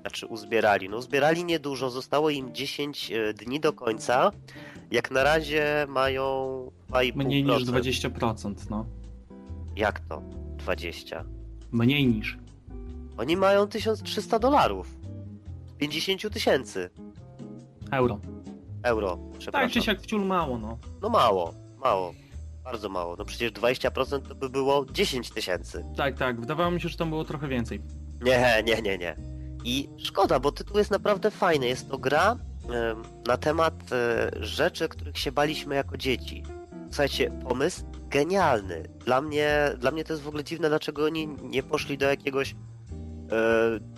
Speaker 2: znaczy uzbierali. No uzbierali niedużo, zostało im 10 e, dni do końca. Jak na razie mają 2,5%.
Speaker 3: Mniej niż 20%, no.
Speaker 2: Jak to? 20?
Speaker 3: Mniej niż.
Speaker 2: Oni mają 1300 dolarów. 50 tysięcy.
Speaker 3: Euro.
Speaker 2: Euro, przepraszam.
Speaker 3: Tak czy siak wciul mało, no.
Speaker 2: No mało, mało. Bardzo mało. No przecież 20% to by było 10 tysięcy.
Speaker 3: Tak, tak. Wydawało mi się, że tam było trochę więcej.
Speaker 2: Nie, nie, nie, nie. I szkoda, bo tytuł jest naprawdę fajny. Jest to gra na temat e, rzeczy, których się baliśmy jako dzieci. Słuchajcie, pomysł genialny. Dla mnie, dla mnie to jest w ogóle dziwne, dlaczego oni nie poszli do jakiegoś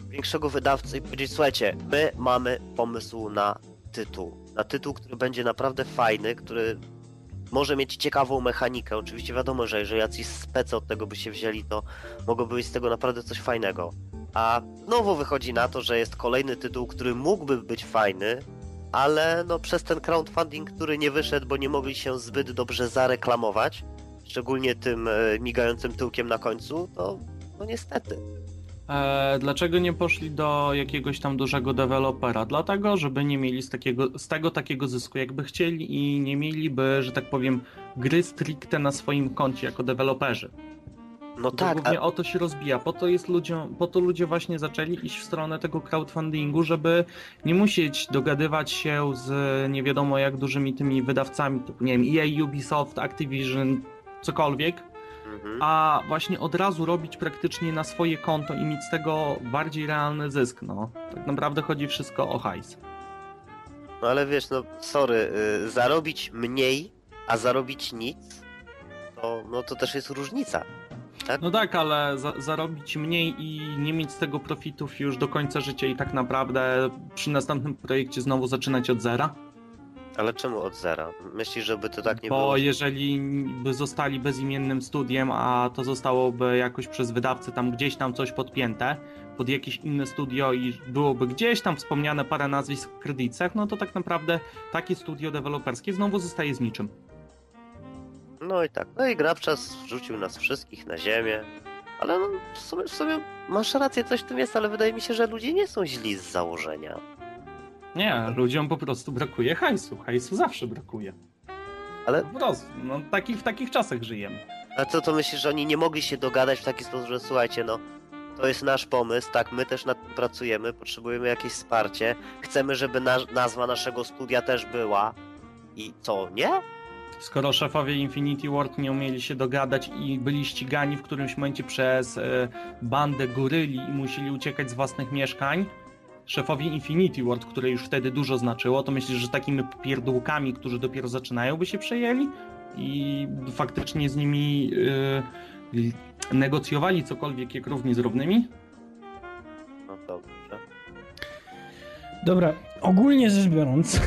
Speaker 2: większego wydawcy i powiedzieć, słuchajcie, my mamy pomysł na tytuł. Na tytuł, który będzie naprawdę fajny, który może mieć ciekawą mechanikę. Oczywiście wiadomo, że jeżeli jacyś specy od tego by się wzięli, to mogłoby być z tego naprawdę coś fajnego. A znowu wychodzi na to, że jest kolejny tytuł, który mógłby być fajny, ale no przez ten crowdfunding, który nie wyszedł, bo nie mogli się zbyt dobrze zareklamować, szczególnie tym e, migającym tyłkiem na końcu, to no niestety.
Speaker 3: E, dlaczego nie poszli do jakiegoś tam dużego dewelopera? Dlatego, żeby nie mieli z, takiego, z tego takiego zysku, jakby chcieli i nie mieliby, że tak powiem, gry stricte na swoim koncie jako deweloperzy.
Speaker 2: No
Speaker 3: To
Speaker 2: tak,
Speaker 3: głównie
Speaker 2: a,
Speaker 3: o to się rozbija. Po to jest ludziom, po to ludzie właśnie zaczęli iść w stronę tego crowdfundingu, żeby nie musieć dogadywać się z nie wiadomo jak dużymi tymi wydawcami, typu nie wiem, EA, Ubisoft, Activision, cokolwiek,
Speaker 2: mhm.
Speaker 3: a właśnie od razu robić praktycznie na swoje konto i mieć z tego bardziej realny zysk. No, tak naprawdę chodzi wszystko o hajs.
Speaker 2: no ale wiesz, no sorry, y, zarobić mniej, a zarobić nic, to, no to też jest różnica.
Speaker 3: No tak, ale za, zarobić mniej i nie mieć z tego profitów już do końca życia i tak naprawdę przy następnym projekcie znowu zaczynać od zera.
Speaker 2: Ale czemu od zera? Myślisz, żeby to tak nie
Speaker 3: Bo
Speaker 2: było?
Speaker 3: jeżeli by zostali bezimiennym studiem, a to zostałoby jakoś przez wydawcę tam gdzieś tam coś podpięte pod jakieś inne studio i byłoby gdzieś tam wspomniane parę nazwisk w kredytach, no to tak naprawdę takie studio deweloperskie znowu zostaje z niczym.
Speaker 2: No i tak. No i Grabczas wrzucił nas wszystkich na ziemię. Ale no, w sumie, w sumie masz rację, coś w tym jest, ale wydaje mi się, że ludzie nie są źli z założenia.
Speaker 3: Nie, ludziom po prostu brakuje hajsu. Hajsu zawsze brakuje.
Speaker 2: Ale
Speaker 3: Po prostu, no taki, w takich czasach żyjemy.
Speaker 2: a co to myślisz, że oni nie mogli się dogadać w taki sposób, że słuchajcie, no to jest nasz pomysł, tak, my też nad tym pracujemy, potrzebujemy jakieś wsparcie, chcemy, żeby na, nazwa naszego studia też była. I co, nie?
Speaker 3: Skoro szefowie Infinity Ward nie umieli się dogadać i byli ścigani w którymś momencie przez e, bandę goryli i musieli uciekać z własnych mieszkań, szefowie Infinity Ward, które już wtedy dużo znaczyło, to myślisz, że takimi pierdółkami, którzy dopiero zaczynają, by się przejęli i faktycznie z nimi e, negocjowali cokolwiek jak równi z równymi?
Speaker 2: No dobrze.
Speaker 1: Dobra, ogólnie rzecz biorąc,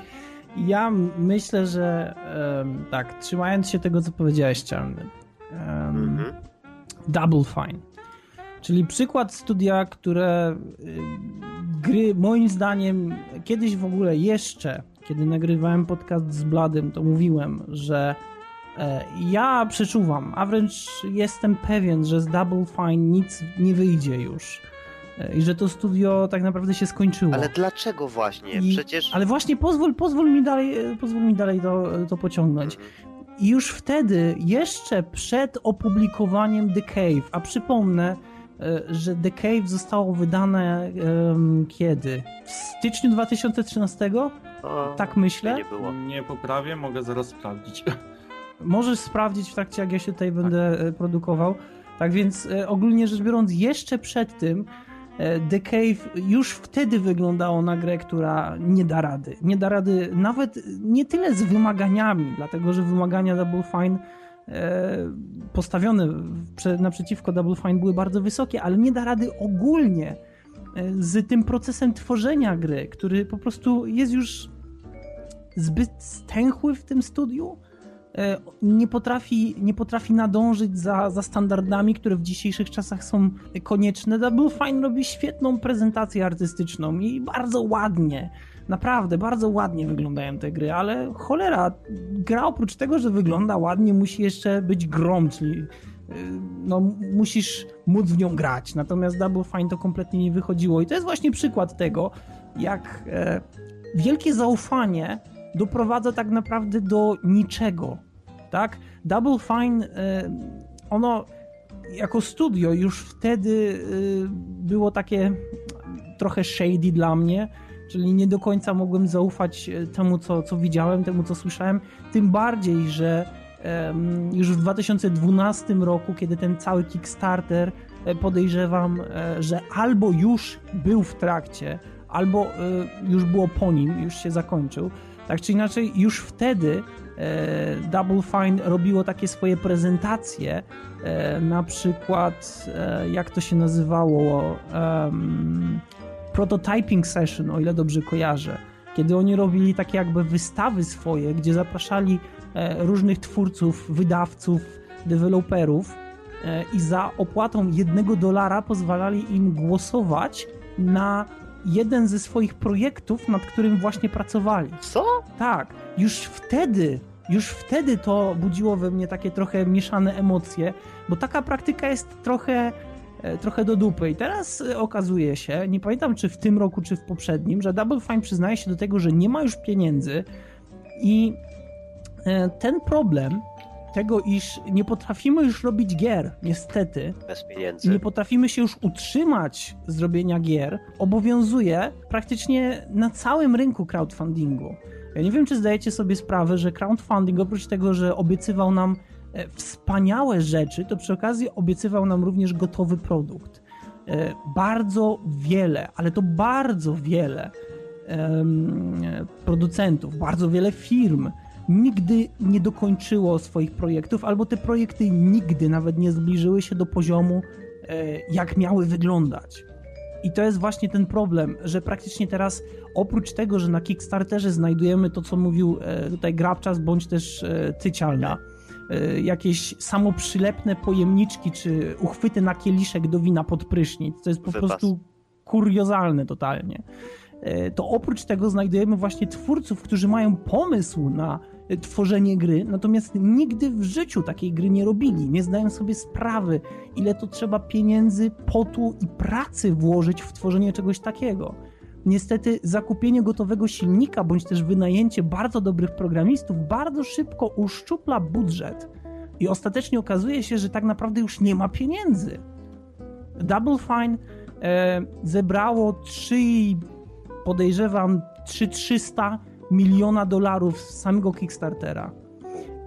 Speaker 1: [LAUGHS] ja myślę, że tak, trzymając się tego, co powiedziałeś, Czarny, em,
Speaker 2: Mhm.
Speaker 1: Double Fine, czyli przykład studia, które gry, moim zdaniem, kiedyś w ogóle jeszcze, kiedy nagrywałem podcast z Bladym, to mówiłem, że e, ja przeczuwam, a wręcz jestem pewien, że z Double Fine nic nie wyjdzie już. E, I że to studio tak naprawdę się skończyło.
Speaker 2: Ale dlaczego właśnie?
Speaker 1: I-
Speaker 2: Przecież...
Speaker 1: Ale właśnie pozwól, pozwól mi dalej, e, pozwól mi dalej to, to pociągnąć.
Speaker 2: Mhm.
Speaker 1: I już wtedy, jeszcze przed opublikowaniem The Cave, a przypomnę, że The Cave zostało wydane em, kiedy? W styczniu 2013?
Speaker 2: O,
Speaker 1: Tak myślę.
Speaker 2: Nie było.
Speaker 3: Nie poprawię, mogę zaraz sprawdzić. [LAUGHS]
Speaker 1: Możesz sprawdzić w trakcie, jak ja się tutaj będę e, produkował. Tak więc e, ogólnie rzecz biorąc, jeszcze przed tym e, The Cave już wtedy wyglądało na grę, która nie da rady. Nie da rady nawet nie tyle z wymaganiami, dlatego że wymagania Double Fine e, postawione w- prze- naprzeciwko Double Fine były bardzo wysokie, ale nie da rady ogólnie e, z tym procesem tworzenia gry, który po prostu jest już zbyt stęchły w tym studiu e, nie potrafi, nie potrafi nadążyć za, za standardami, które w dzisiejszych czasach są konieczne. Double Fine robi świetną prezentację artystyczną i bardzo ładnie, naprawdę bardzo ładnie wyglądają te gry, ale cholera, gra oprócz tego, że wygląda ładnie, musi jeszcze być grom, czyli y, no, musisz móc w nią grać. Natomiast Double Fine to kompletnie nie wychodziło i to jest właśnie przykład tego, jak e, wielkie zaufanie doprowadza tak naprawdę do niczego, tak? Double Fine, e, ono jako studio już wtedy e, było takie trochę shady dla mnie, czyli nie do końca mogłem zaufać e, temu, co, co widziałem, temu, co słyszałem, tym bardziej, że już w 2012 roku, kiedy ten cały Kickstarter e, podejrzewam, e, że albo już był w trakcie, albo już było po nim, już się zakończył. Tak czy inaczej, już wtedy Double Fine robiło takie swoje prezentacje, na przykład, jak to się nazywało, prototyping session, o ile dobrze kojarzę, kiedy oni robili takie jakby wystawy swoje, gdzie zapraszali e, różnych twórców, wydawców, deweloperów e, i za opłatą jednego dolara pozwalali im głosować na jeden ze swoich projektów, nad którym właśnie pracowali.
Speaker 2: Co?
Speaker 1: Tak, już wtedy, już wtedy to budziło we mnie takie trochę mieszane emocje, bo taka praktyka jest trochę, trochę do dupy. I teraz e, okazuje się, nie pamiętam czy w tym roku, czy w poprzednim, że Double Fine przyznaje się do tego, że nie ma już pieniędzy i e, ten problem, tego, iż nie potrafimy już robić gier, niestety.
Speaker 2: Bez
Speaker 1: I
Speaker 2: pieniędzy.
Speaker 1: nie potrafimy się już utrzymać z robienia gier, obowiązuje praktycznie na całym rynku crowdfundingu. Ja nie wiem, czy zdajecie sobie sprawę, że crowdfunding oprócz tego, że obiecywał nam e, wspaniałe rzeczy, to przy okazji obiecywał nam również gotowy produkt. E, Bardzo wiele, ale to bardzo wiele producentów, bardzo wiele firm nigdy nie dokończyło swoich projektów, albo te projekty nigdy nawet nie zbliżyły się do poziomu, e, jak miały wyglądać. I to jest właśnie ten problem, że praktycznie teraz oprócz tego, że na Kickstarterze znajdujemy to, co mówił e, tutaj Grabczas, bądź też e, Tycialna, e, jakieś samoprzylepne pojemniczki czy uchwyty na kieliszek do wina pod prysznic, to jest po
Speaker 2: Wypas.
Speaker 1: prostu kuriozalne totalnie. E, To oprócz tego znajdujemy właśnie twórców, którzy mają pomysł na e, tworzenie gry, natomiast nigdy w życiu takiej gry nie robili. Nie zdają sobie sprawy, ile to trzeba pieniędzy, potu i pracy włożyć w tworzenie czegoś takiego. Niestety zakupienie gotowego silnika bądź też wynajęcie bardzo dobrych programistów bardzo szybko uszczupla budżet i ostatecznie okazuje się, że tak naprawdę już nie ma pieniędzy. Double Fine e, zebrało 3, podejrzewam, 3300 miliona dolarów z samego Kickstartera.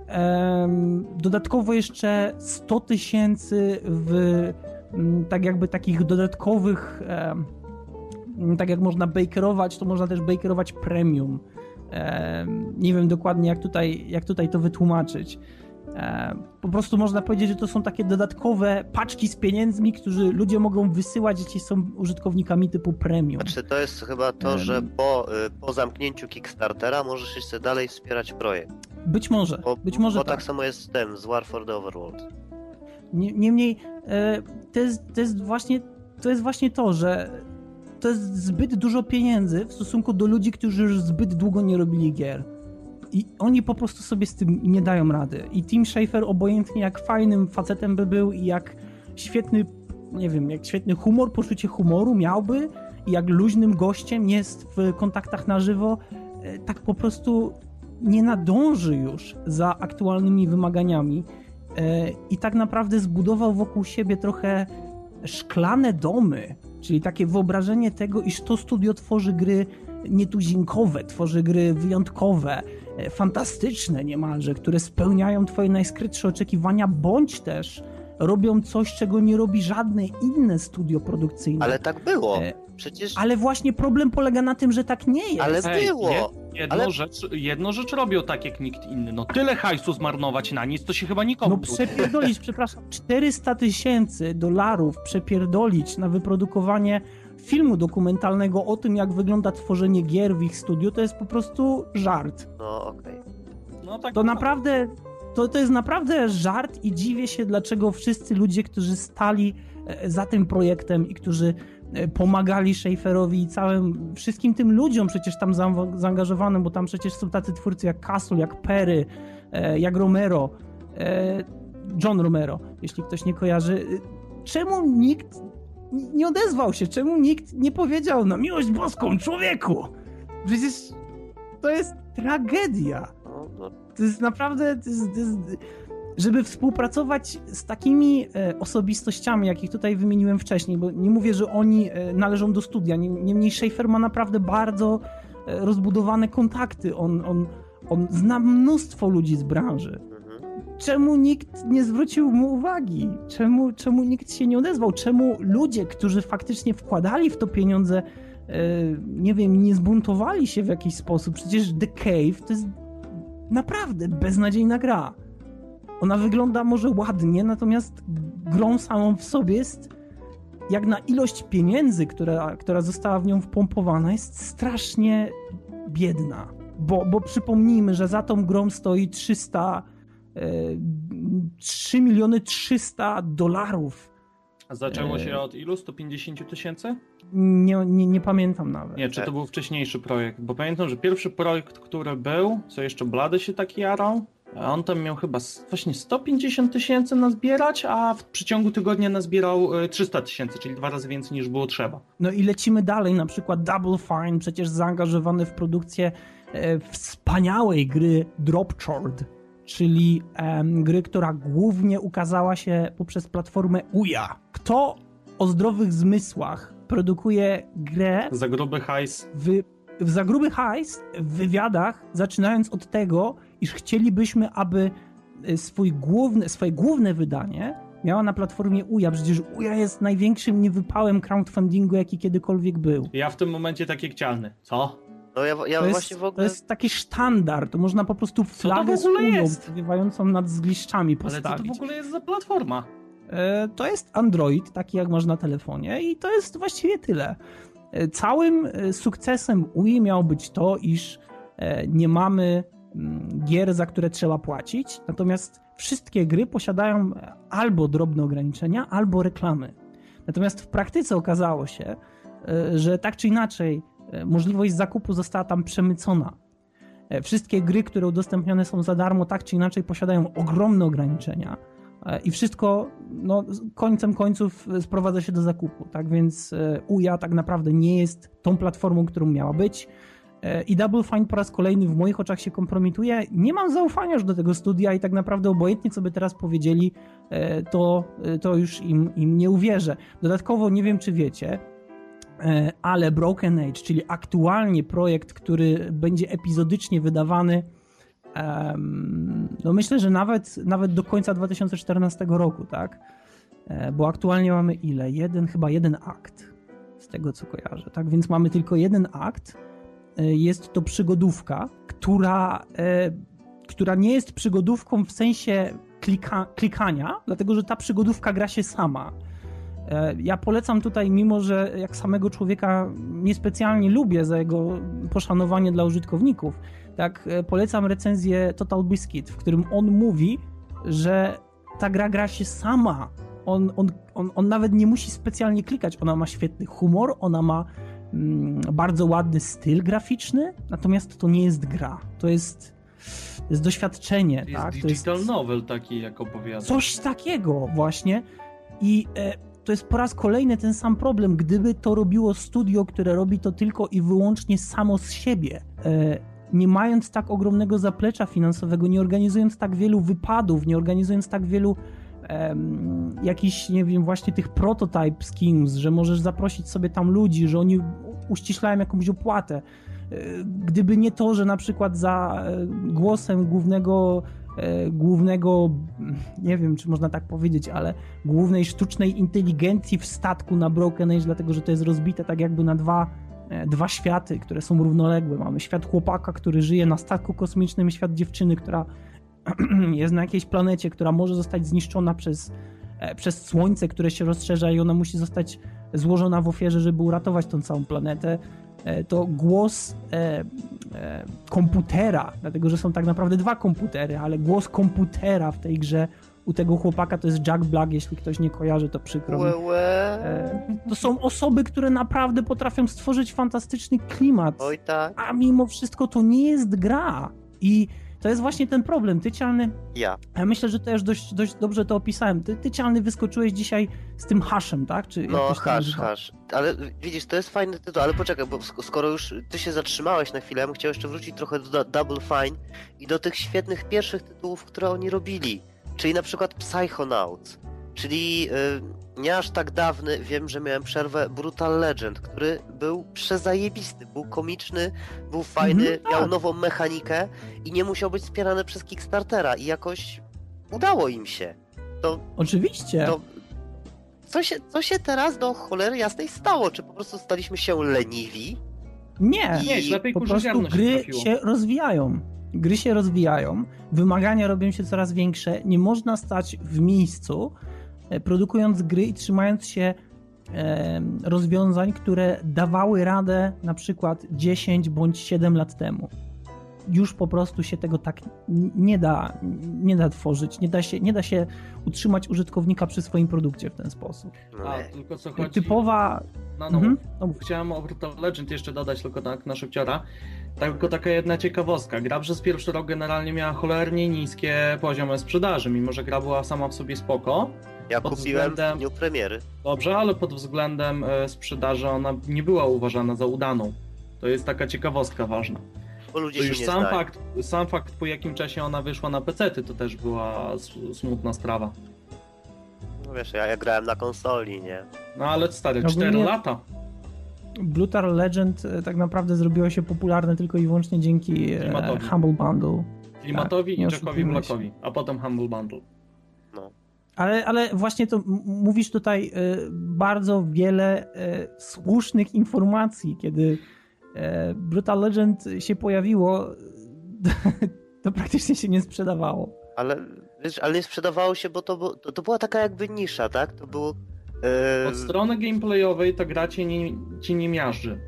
Speaker 1: Em, dodatkowo jeszcze 100 tysięcy w tak jakby takich dodatkowych mm, tak jak można bakerować, to można też bakerować premium. Em, Nie wiem dokładnie jak tutaj, jak tutaj to wytłumaczyć. Po prostu można powiedzieć, że to są takie dodatkowe paczki z pieniędzmi, którzy ludzie mogą wysyłać, jeśli są użytkownikami typu premium.
Speaker 2: Znaczy to jest chyba to, że po, y, po zamknięciu Kickstartera możesz jeszcze dalej wspierać projekt.
Speaker 1: Być może,
Speaker 2: Bo,
Speaker 1: być może
Speaker 2: bo
Speaker 1: tak.
Speaker 2: tak samo jest z tym, z War for the Overworld.
Speaker 1: Nie- Niemniej e, to jest, to, jest właśnie, to jest właśnie to, że to jest zbyt dużo pieniędzy w stosunku do ludzi, którzy już zbyt długo nie robili gier. I oni po prostu sobie z tym nie dają rady. I Tim Schafer obojętnie jak fajnym facetem by był i jak świetny, nie wiem, jak świetny humor, poczucie humoru miałby i jak luźnym gościem jest w kontaktach na żywo, e, tak po prostu nie nadąży już za aktualnymi wymaganiami e, i tak naprawdę zbudował wokół siebie trochę szklane domy, czyli takie wyobrażenie tego, iż to studio tworzy gry nietuzinkowe, tworzy gry wyjątkowe, e, fantastyczne niemalże, które spełniają twoje najskrytsze oczekiwania, bądź też robią coś, czego nie robi żadne inne studio produkcyjne.
Speaker 2: Ale tak było.
Speaker 1: E,
Speaker 2: Przecież.
Speaker 1: Ale właśnie problem polega na tym, że tak nie jest.
Speaker 2: Ale
Speaker 3: Hej,
Speaker 2: było.
Speaker 3: jed- Jedną,
Speaker 2: Ale-
Speaker 3: rzecz, jedną rzecz robią tak jak nikt inny. No tyle hajsu zmarnować na nic, to się chyba nikomu
Speaker 1: No
Speaker 3: nie
Speaker 1: przepierdolić, [LAUGHS] przepraszam, 400 tysięcy dolarów przepierdolić na wyprodukowanie filmu dokumentalnego o tym, jak wygląda tworzenie gier w ich studiu, to jest po prostu żart.
Speaker 2: No okej.
Speaker 3: No tak,
Speaker 1: To naprawdę, to, to jest naprawdę żart i dziwię się, dlaczego wszyscy ludzie, którzy stali e, za tym projektem i którzy e, pomagali Schaeferowi i całym, wszystkim tym ludziom przecież tam zaangażowanym, bo tam przecież są tacy twórcy jak Castle, jak Perry, e, jak Romero, John Romero, jeśli ktoś nie kojarzy. Czemu nikt nie odezwał się? Czemu nikt nie powiedział na miłość boską, człowieku? Przecież to jest tragedia.
Speaker 2: No, no,
Speaker 1: To jest naprawdę. To jest, to jest, żeby współpracować z takimi e, osobistościami, jakich tutaj wymieniłem wcześniej, bo nie mówię, że oni e, należą do studia. Nie- Niemniej Schaefer ma naprawdę bardzo e, rozbudowane kontakty. On, on, on zna mnóstwo ludzi z branży. Czemu nikt nie zwrócił mu uwagi? Czemu, czemu nikt się nie odezwał? Czemu ludzie, którzy faktycznie wkładali w to pieniądze, nie wiem, nie zbuntowali się w jakiś sposób? Przecież The Cave to jest naprawdę beznadziejna gra. Ona wygląda może ładnie, natomiast grą samą w sobie jest, jak na ilość pieniędzy, która, która została w nią wpompowana, jest strasznie biedna. Bo, bo przypomnijmy, że za tą grą stoi 300, e, 3 miliony 300 dolarów.
Speaker 3: A Zaczęło
Speaker 1: e,
Speaker 3: się od ilu? 150 tysięcy?
Speaker 1: Nie, nie, nie pamiętam nawet.
Speaker 3: Nie, czy to był wcześniejszy projekt? Bo pamiętam, że pierwszy projekt, który był, co jeszcze Blady się tak jarał, a on tam miał chyba właśnie 150 tysięcy nazbierać, a w przeciągu tygodnia nazbierał e, 300 tysięcy, czyli dwa razy więcej niż było trzeba.
Speaker 1: No i lecimy dalej, na przykład Double Fine, przecież zaangażowany w produkcję e, wspaniałej gry Drop Chord, czyli gry, która głównie ukazała się poprzez platformę UJA. Kto o zdrowych zmysłach produkuje grę
Speaker 3: Za gruby hajs.
Speaker 1: w, w za gruby hajs w wywiadach, zaczynając od tego, iż chcielibyśmy, aby e, swój główny, swoje główne wydanie miała na platformie UJA. Przecież UJA jest największym niewypałem crowdfundingu, jaki kiedykolwiek był.
Speaker 3: Ja w tym momencie taki chcialny. Co?
Speaker 2: No ja, ja
Speaker 1: To jest,
Speaker 2: właśnie w ogóle...
Speaker 1: to jest taki sztandar, to można po prostu flagę z powiewającą nad zgliszczami
Speaker 3: Ale co to
Speaker 1: postawić.
Speaker 3: w ogóle jest za platforma?
Speaker 1: E, To jest Android, taki jak masz na telefonie, i to jest właściwie tyle. E, Całym e, sukcesem UI miało być to, iż nie mamy mm, gier, za które trzeba płacić, natomiast wszystkie gry posiadają albo drobne ograniczenia, albo reklamy. Natomiast w praktyce okazało się, że tak czy inaczej możliwość zakupu została tam przemycona. Wszystkie gry, które udostępnione są za darmo, tak czy inaczej posiadają ogromne ograniczenia. E, I wszystko, no, końcem końców e, sprowadza się do zakupu, tak więc e, UJA tak naprawdę nie jest tą platformą, którą miała być. I Double Fine po raz kolejny w moich oczach się kompromituje. Nie mam zaufania już do tego studia i tak naprawdę obojętnie co by teraz powiedzieli, to, to już im, im nie uwierzę. Dodatkowo nie wiem czy wiecie, ale Broken Age, czyli aktualnie projekt, który będzie epizodycznie wydawany no myślę, że nawet, nawet do końca 2014 roku, tak? E, Bo aktualnie mamy ile? Jeden, chyba jeden akt, z tego co kojarzę, tak? Więc mamy tylko jeden akt. E, Jest to przygodówka, która, e, która nie jest przygodówką w sensie klika, klikania, dlatego że ta przygodówka gra się sama. Ja polecam tutaj, mimo że jak samego człowieka niespecjalnie lubię za jego poszanowanie dla użytkowników, tak e, polecam recenzję Total Biscuit, w którym on mówi, że ta gra gra się sama. On, on, on, on nawet nie musi specjalnie klikać. Ona ma świetny humor, ona ma mm, bardzo ładny styl graficzny, natomiast to nie jest gra. To jest, to jest doświadczenie.
Speaker 3: To jest
Speaker 1: tak?
Speaker 3: digital novel taki, jak opowiada.
Speaker 1: Coś takiego właśnie. I e, to jest po raz kolejny ten sam problem. Gdyby to robiło studio, które robi to tylko i wyłącznie samo z siebie, e, nie mając tak ogromnego zaplecza finansowego, nie organizując tak wielu wypadów, nie organizując tak wielu em, jakichś, nie wiem, właśnie tych prototype schemes, że możesz zaprosić sobie tam ludzi, że oni uściślają jakąś opłatę. E, Gdyby nie to, że na przykład za e, głosem głównego e, głównego, nie wiem czy można tak powiedzieć, ale głównej sztucznej inteligencji w statku na Broken Age, dlatego że to jest rozbite tak jakby na dwa, dwa światy, które są równoległe. Mamy świat chłopaka, który żyje na statku kosmicznym i świat dziewczyny, która [CLEARS THROAT] jest na jakiejś planecie, która może zostać zniszczona przez, e, przez słońce, które się rozszerza i ona musi zostać złożona w ofierze, żeby uratować tą całą planetę. E, To głos e, e, komputera, dlatego że są tak naprawdę dwa komputery, ale głos komputera w tej grze u tego chłopaka to jest Jack Black, jeśli ktoś nie kojarzy, to przykro mi. E, To są osoby, które naprawdę potrafią stworzyć fantastyczny klimat,
Speaker 2: Oj tak,
Speaker 1: a mimo wszystko to nie jest gra. I to jest właśnie ten problem. Ty, Cialny,
Speaker 2: ja.
Speaker 1: ja myślę, że też dość, dość dobrze to opisałem. Ty, ty Cialny, wyskoczyłeś dzisiaj z tym haszem, tak? Czy
Speaker 2: No, hasz, hasz. Ale widzisz, to jest fajny tytuł, ale poczekaj, bo sk- skoro już ty się zatrzymałeś na chwilę, ja bym chciał jeszcze wrócić trochę do Double Fine i do tych świetnych pierwszych tytułów, które oni robili. Czyli na przykład Psychonauts. Czyli y, nie aż tak dawny, wiem, że miałem przerwę, Brutal Legend, który był przezajebisty, był komiczny, był fajny,
Speaker 1: Mhm,
Speaker 2: miał
Speaker 1: tak.
Speaker 2: nową mechanikę i nie musiał być wspierany przez Kickstartera i jakoś udało im się. To
Speaker 1: Oczywiście.
Speaker 2: to co się, co się teraz do cholery jasnej stało? Czy po prostu staliśmy się leniwi?
Speaker 1: Nie.
Speaker 2: I-
Speaker 3: Nie,
Speaker 1: Po prostu
Speaker 3: się
Speaker 1: gry
Speaker 3: trafiło.
Speaker 1: się rozwijają. Gry się rozwijają, wymagania robią się coraz większe. Nie można stać w miejscu, e, produkując gry i trzymając się rozwiązań, które dawały radę na przykład 10 bądź 7 lat temu. Już po prostu się tego tak nie da, nie da tworzyć, nie da się, nie da się utrzymać użytkownika przy swoim produkcie w ten sposób.
Speaker 2: No,
Speaker 3: A, tylko co chodzi...
Speaker 1: Typowa.
Speaker 3: No, no,
Speaker 1: Mhm. No.
Speaker 3: Chciałem o Brutal Legend jeszcze dodać tylko tak na szybciora. Tylko taka jedna ciekawostka. Gra przez pierwszy rok generalnie miała cholernie niskie poziomy sprzedaży, mimo że gra była sama w sobie spoko.
Speaker 2: ja
Speaker 3: pod
Speaker 2: kupiłem
Speaker 3: względem-
Speaker 2: w dniu premiery.
Speaker 3: Dobrze, ale pod względem e, sprzedaży ona nie była uważana za udaną. To jest taka ciekawostka ważna.
Speaker 2: Bo ludzie
Speaker 3: To
Speaker 2: się
Speaker 3: już
Speaker 2: nie
Speaker 3: sam fakt, sam fakt, po jakim czasie ona wyszła na PC, to też była s- smutna sprawa.
Speaker 2: No wiesz, ja, ja grałem na konsoli, nie?
Speaker 3: No ale stary,
Speaker 1: Ogólnie-
Speaker 3: 4 lata.
Speaker 1: Blutar Legend e, tak naprawdę zrobiło się popularne tylko i wyłącznie dzięki e,
Speaker 3: Klimatowi.
Speaker 1: Humble Bundle.
Speaker 3: Klimatowi
Speaker 1: Tak, nie
Speaker 3: i Jackowi
Speaker 1: oszukujmy się.
Speaker 3: Blackowi, a potem Humble Bundle.
Speaker 2: No.
Speaker 1: Ale, ale właśnie to m- mówisz tutaj e, bardzo wiele e, słusznych informacji, kiedy Brutal Legend się pojawiło, [LAUGHS] to praktycznie się nie sprzedawało.
Speaker 2: Ale, wiesz, ale nie sprzedawało się, bo to, to, to była taka jakby nisza, tak? To było... e,
Speaker 3: Od strony gameplayowej ta gra cię nie, cię nie miażdży.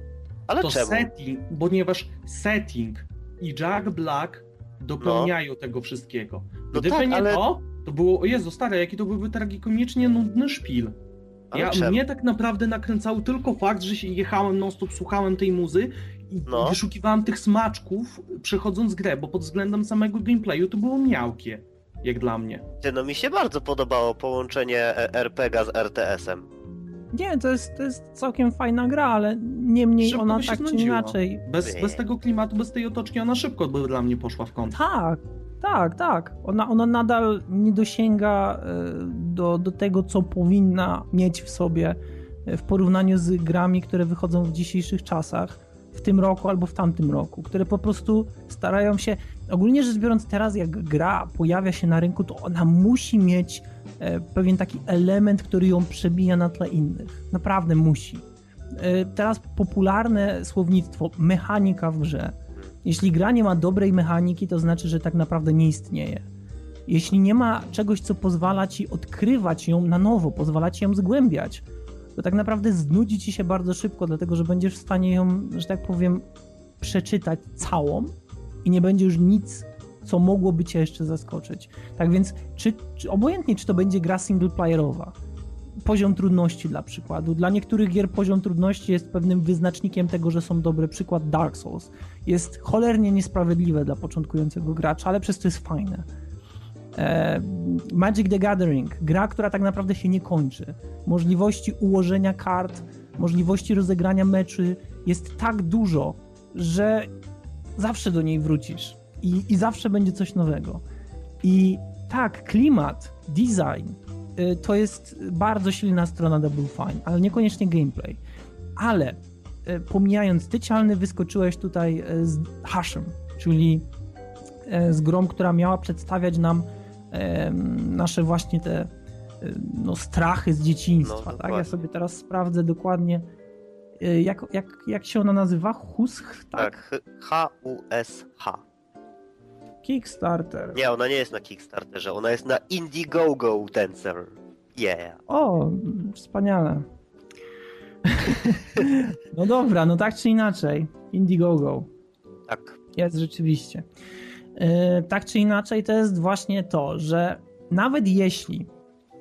Speaker 2: ale
Speaker 3: to
Speaker 2: czemu?
Speaker 3: setting, ponieważ setting i Jack Black dopełniają tego wszystkiego.
Speaker 2: No
Speaker 3: Gdyby
Speaker 2: tak,
Speaker 3: nie
Speaker 2: ale-
Speaker 3: to, to było, o Jezu stary, jaki to byłby tragikomicznie nudny szpil.
Speaker 2: Ale
Speaker 3: Ja,
Speaker 2: czemu?
Speaker 3: mnie tak naprawdę nakręcał tylko fakt, że się jechałem non stop, słuchałem tej muzy i
Speaker 2: No.
Speaker 3: wyszukiwałem tych smaczków przechodząc grę, bo pod względem samego gameplayu to było miałkie, jak dla mnie.
Speaker 2: Ty, no mi się bardzo podobało połączenie e, RPG z RTS-em.
Speaker 1: Nie, to jest, to jest całkiem fajna gra, ale niemniej
Speaker 3: Szybko
Speaker 1: ona tak czy inaczej.
Speaker 3: Bez, bez tego klimatu, bez tej otoczki ona szybko by dla mnie poszła w kąt.
Speaker 1: Tak, tak, tak. Ona, ona nadal nie dosięga e, do, do tego, co powinna mieć w sobie e, w porównaniu z grami, które wychodzą w dzisiejszych czasach, w tym roku albo w tamtym roku, które po prostu starają się. Ogólnie rzecz biorąc, teraz jak gra pojawia się na rynku, to ona musi mieć e, pewien taki element, który ją przebija na tle innych. Naprawdę musi. Teraz popularne słownictwo mechanika w grze. Jeśli gra nie ma dobrej mechaniki, to znaczy, że tak naprawdę nie istnieje. Jeśli nie ma czegoś, co pozwala ci odkrywać ją na nowo, pozwala ci ją zgłębiać, to tak naprawdę znudzi ci się bardzo szybko, dlatego że będziesz w stanie ją, że tak powiem, przeczytać całą i nie będzie już nic, co mogłoby cię jeszcze zaskoczyć. Tak więc, czy, czy obojętnie, czy to będzie gra singleplayerowa, poziom trudności dla przykładu. Dla niektórych gier poziom trudności jest pewnym wyznacznikiem tego, że są dobre. Przykład Dark Souls jest cholernie niesprawiedliwe dla początkującego gracza, ale przez to jest fajne. E, Magic the Gathering, gra, która tak naprawdę się nie kończy. Możliwości ułożenia kart, możliwości rozegrania meczy jest tak dużo, że zawsze do niej wrócisz i, i zawsze będzie coś nowego. I tak, klimat, design to jest bardzo silna strona Double Fine, ale niekoniecznie gameplay. Ale y, pomijając tycialny, wyskoczyłeś tutaj y, z Hashem, czyli y, z grą, która miała przedstawiać nam nasze właśnie te y, no, strachy z dzieciństwa.
Speaker 2: No,
Speaker 1: tak? Ja sobie teraz sprawdzę dokładnie, y, jak, jak, jak się ona nazywa? Husch, tak?
Speaker 2: Tak, H-U-S-H.
Speaker 1: Kickstarter.
Speaker 2: Nie, ona nie jest na Kickstarterze, ona jest na Indiegogo Dancer. Yeah.
Speaker 1: O, wspaniale. [LAUGHS] no dobra, no tak czy inaczej. Indiegogo.
Speaker 2: Tak.
Speaker 1: Jest rzeczywiście. Yy, tak czy inaczej, to jest właśnie to, że nawet jeśli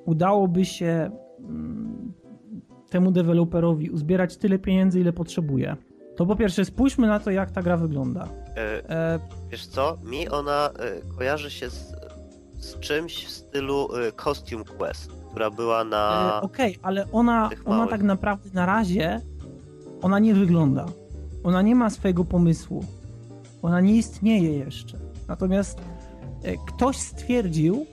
Speaker 1: udałoby się mm, temu deweloperowi uzbierać tyle pieniędzy, ile potrzebuje, to po pierwsze spójrzmy na to, jak ta gra wygląda.
Speaker 2: E,
Speaker 1: E,
Speaker 2: wiesz co, mi ona e, kojarzy się z, z czymś w stylu e, Costume Quest, która była na...
Speaker 1: E, Okej, ale ona, ona tak naprawdę na razie ona nie wygląda. Ona nie ma swojego pomysłu. Ona nie istnieje jeszcze. Natomiast ktoś stwierdził,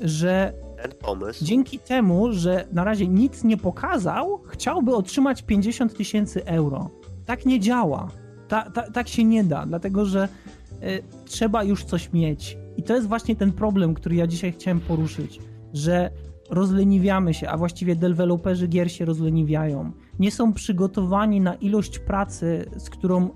Speaker 1: że
Speaker 2: Ten pomysł.
Speaker 1: dzięki temu, że na razie nic nie pokazał, chciałby otrzymać 50 tysięcy euro. Tak nie działa. Ta, ta, tak się nie da, dlatego że e, trzeba już coś mieć. I to jest właśnie ten problem, który ja dzisiaj chciałem poruszyć, że rozleniwiamy się, a właściwie deweloperzy gier się rozleniwiają. Nie są przygotowani na ilość pracy, z którą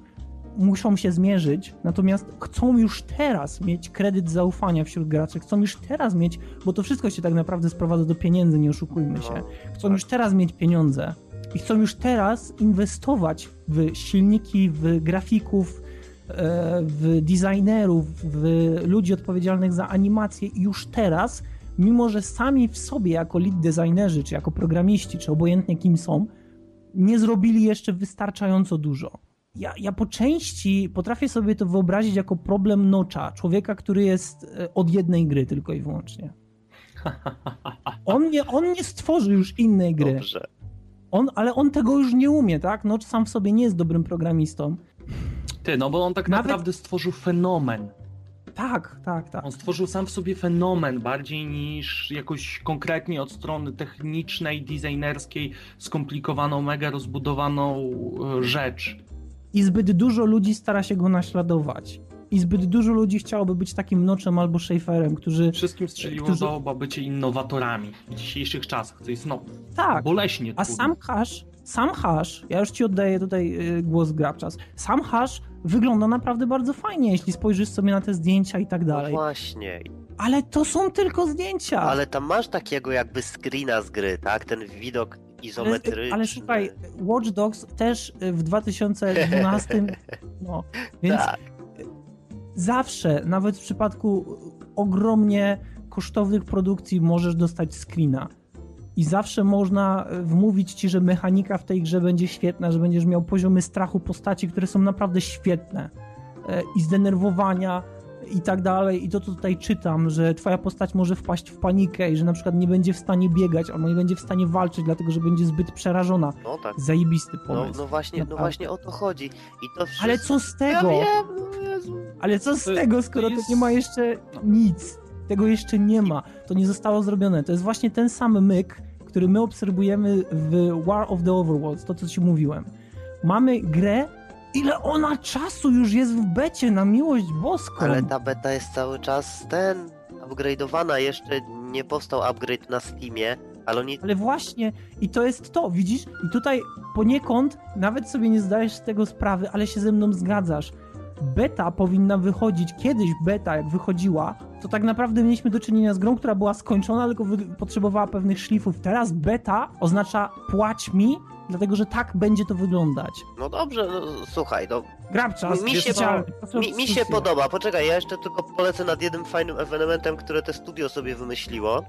Speaker 1: muszą się zmierzyć, natomiast chcą już teraz mieć kredyt zaufania wśród graczy, chcą już teraz mieć, bo to wszystko się tak naprawdę sprowadza do pieniędzy, nie oszukujmy się.
Speaker 2: No,
Speaker 1: Chcą już teraz mieć pieniądze i chcą już teraz inwestować w silniki, w grafików, e, w designerów, w ludzi odpowiedzialnych za animację i już teraz, mimo że sami w sobie jako lead designerzy, czy jako programiści, czy obojętnie kim są, nie zrobili jeszcze wystarczająco dużo. Ja, ja po części potrafię sobie to wyobrazić jako problem nocza, człowieka, który jest e, od jednej gry tylko i wyłącznie. [LAUGHS] On nie, on nie stworzy już innej gry.
Speaker 2: Dobrze.
Speaker 1: On, ale on tego już nie umie, tak? Nocz sam w sobie nie jest dobrym programistą.
Speaker 3: Ty, no bo on tak
Speaker 1: Nawet-
Speaker 3: naprawdę stworzył fenomen.
Speaker 1: Tak, tak, tak.
Speaker 3: On stworzył sam w sobie fenomen bardziej niż jakoś konkretnie od strony technicznej, designerskiej, skomplikowaną, mega rozbudowaną e, rzecz.
Speaker 1: I zbyt dużo ludzi stara się go naśladować. I zbyt dużo ludzi chciałoby być takim Nochem albo Schaeferem, którzy...
Speaker 3: Wszystkim strzeliło
Speaker 1: Którzy-
Speaker 3: do oba bycie innowatorami w dzisiejszych czasach, co jest no
Speaker 1: Tak,
Speaker 3: boleśnie
Speaker 1: a sam Hash, sam Hash, ja już ci oddaję tutaj y, głos Grabczas, sam Hash wygląda naprawdę bardzo fajnie, jeśli spojrzysz sobie na te zdjęcia i tak
Speaker 2: No
Speaker 1: dalej.
Speaker 2: właśnie.
Speaker 1: Ale to są tylko zdjęcia.
Speaker 2: Ale tam masz takiego jakby screena z gry, tak? Ten widok izometryczny.
Speaker 1: Ale, ale słuchaj, Watch Dogs też y, w 2012, [LAUGHS] no, więc
Speaker 2: Tak.
Speaker 1: Zawsze, nawet w przypadku ogromnie kosztownych produkcji możesz dostać screena. I zawsze można e, wmówić ci, że mechanika w tej grze będzie świetna, że będziesz miał poziomy strachu postaci, które są naprawdę świetne. E, I zdenerwowania i tak dalej. I to, co tutaj czytam, że twoja postać może wpaść w panikę i że na przykład nie będzie w stanie biegać albo nie będzie w stanie walczyć, dlatego że będzie zbyt przerażona.
Speaker 2: No tak.
Speaker 1: Zajebisty
Speaker 2: No,
Speaker 1: pomysł.
Speaker 2: no właśnie, no właśnie o to chodzi. I to wszystko...
Speaker 1: Ale co z
Speaker 2: Ja
Speaker 1: tego?
Speaker 2: wiem, no Jezu.
Speaker 1: Ale co z
Speaker 3: To-
Speaker 1: tego,
Speaker 3: to
Speaker 1: skoro to
Speaker 3: jest-
Speaker 1: nie ma jeszcze nic? Tego jeszcze nie ma. To nie zostało zrobione. To jest właśnie ten sam myk, który my obserwujemy w War of the Overworlds, to co ci mówiłem. Mamy grę, ile ona czasu już jest w becie, na miłość boską.
Speaker 2: Ale ta beta jest cały czas ten upgrade'owana. Jeszcze nie powstał upgrade na Steamie, ale oni
Speaker 1: Ale właśnie, i to jest to, widzisz? I tutaj poniekąd nawet sobie nie zdajesz z tego sprawy, ale się ze mną zgadzasz. Beta powinna wychodzić, kiedyś beta jak wychodziła, to tak naprawdę mieliśmy do czynienia z grą, która była skończona, tylko potrzebowała pewnych szlifów. Teraz beta oznacza płać mi, dlatego że tak będzie to wyglądać.
Speaker 2: No dobrze, no słuchaj, no
Speaker 1: Grabczas,
Speaker 2: Mi- mi się
Speaker 1: specjalny,
Speaker 2: Mi, mi się podoba, poczekaj, ja jeszcze tylko polecę nad jednym fajnym ewenementem, które te studio sobie wymyśliło.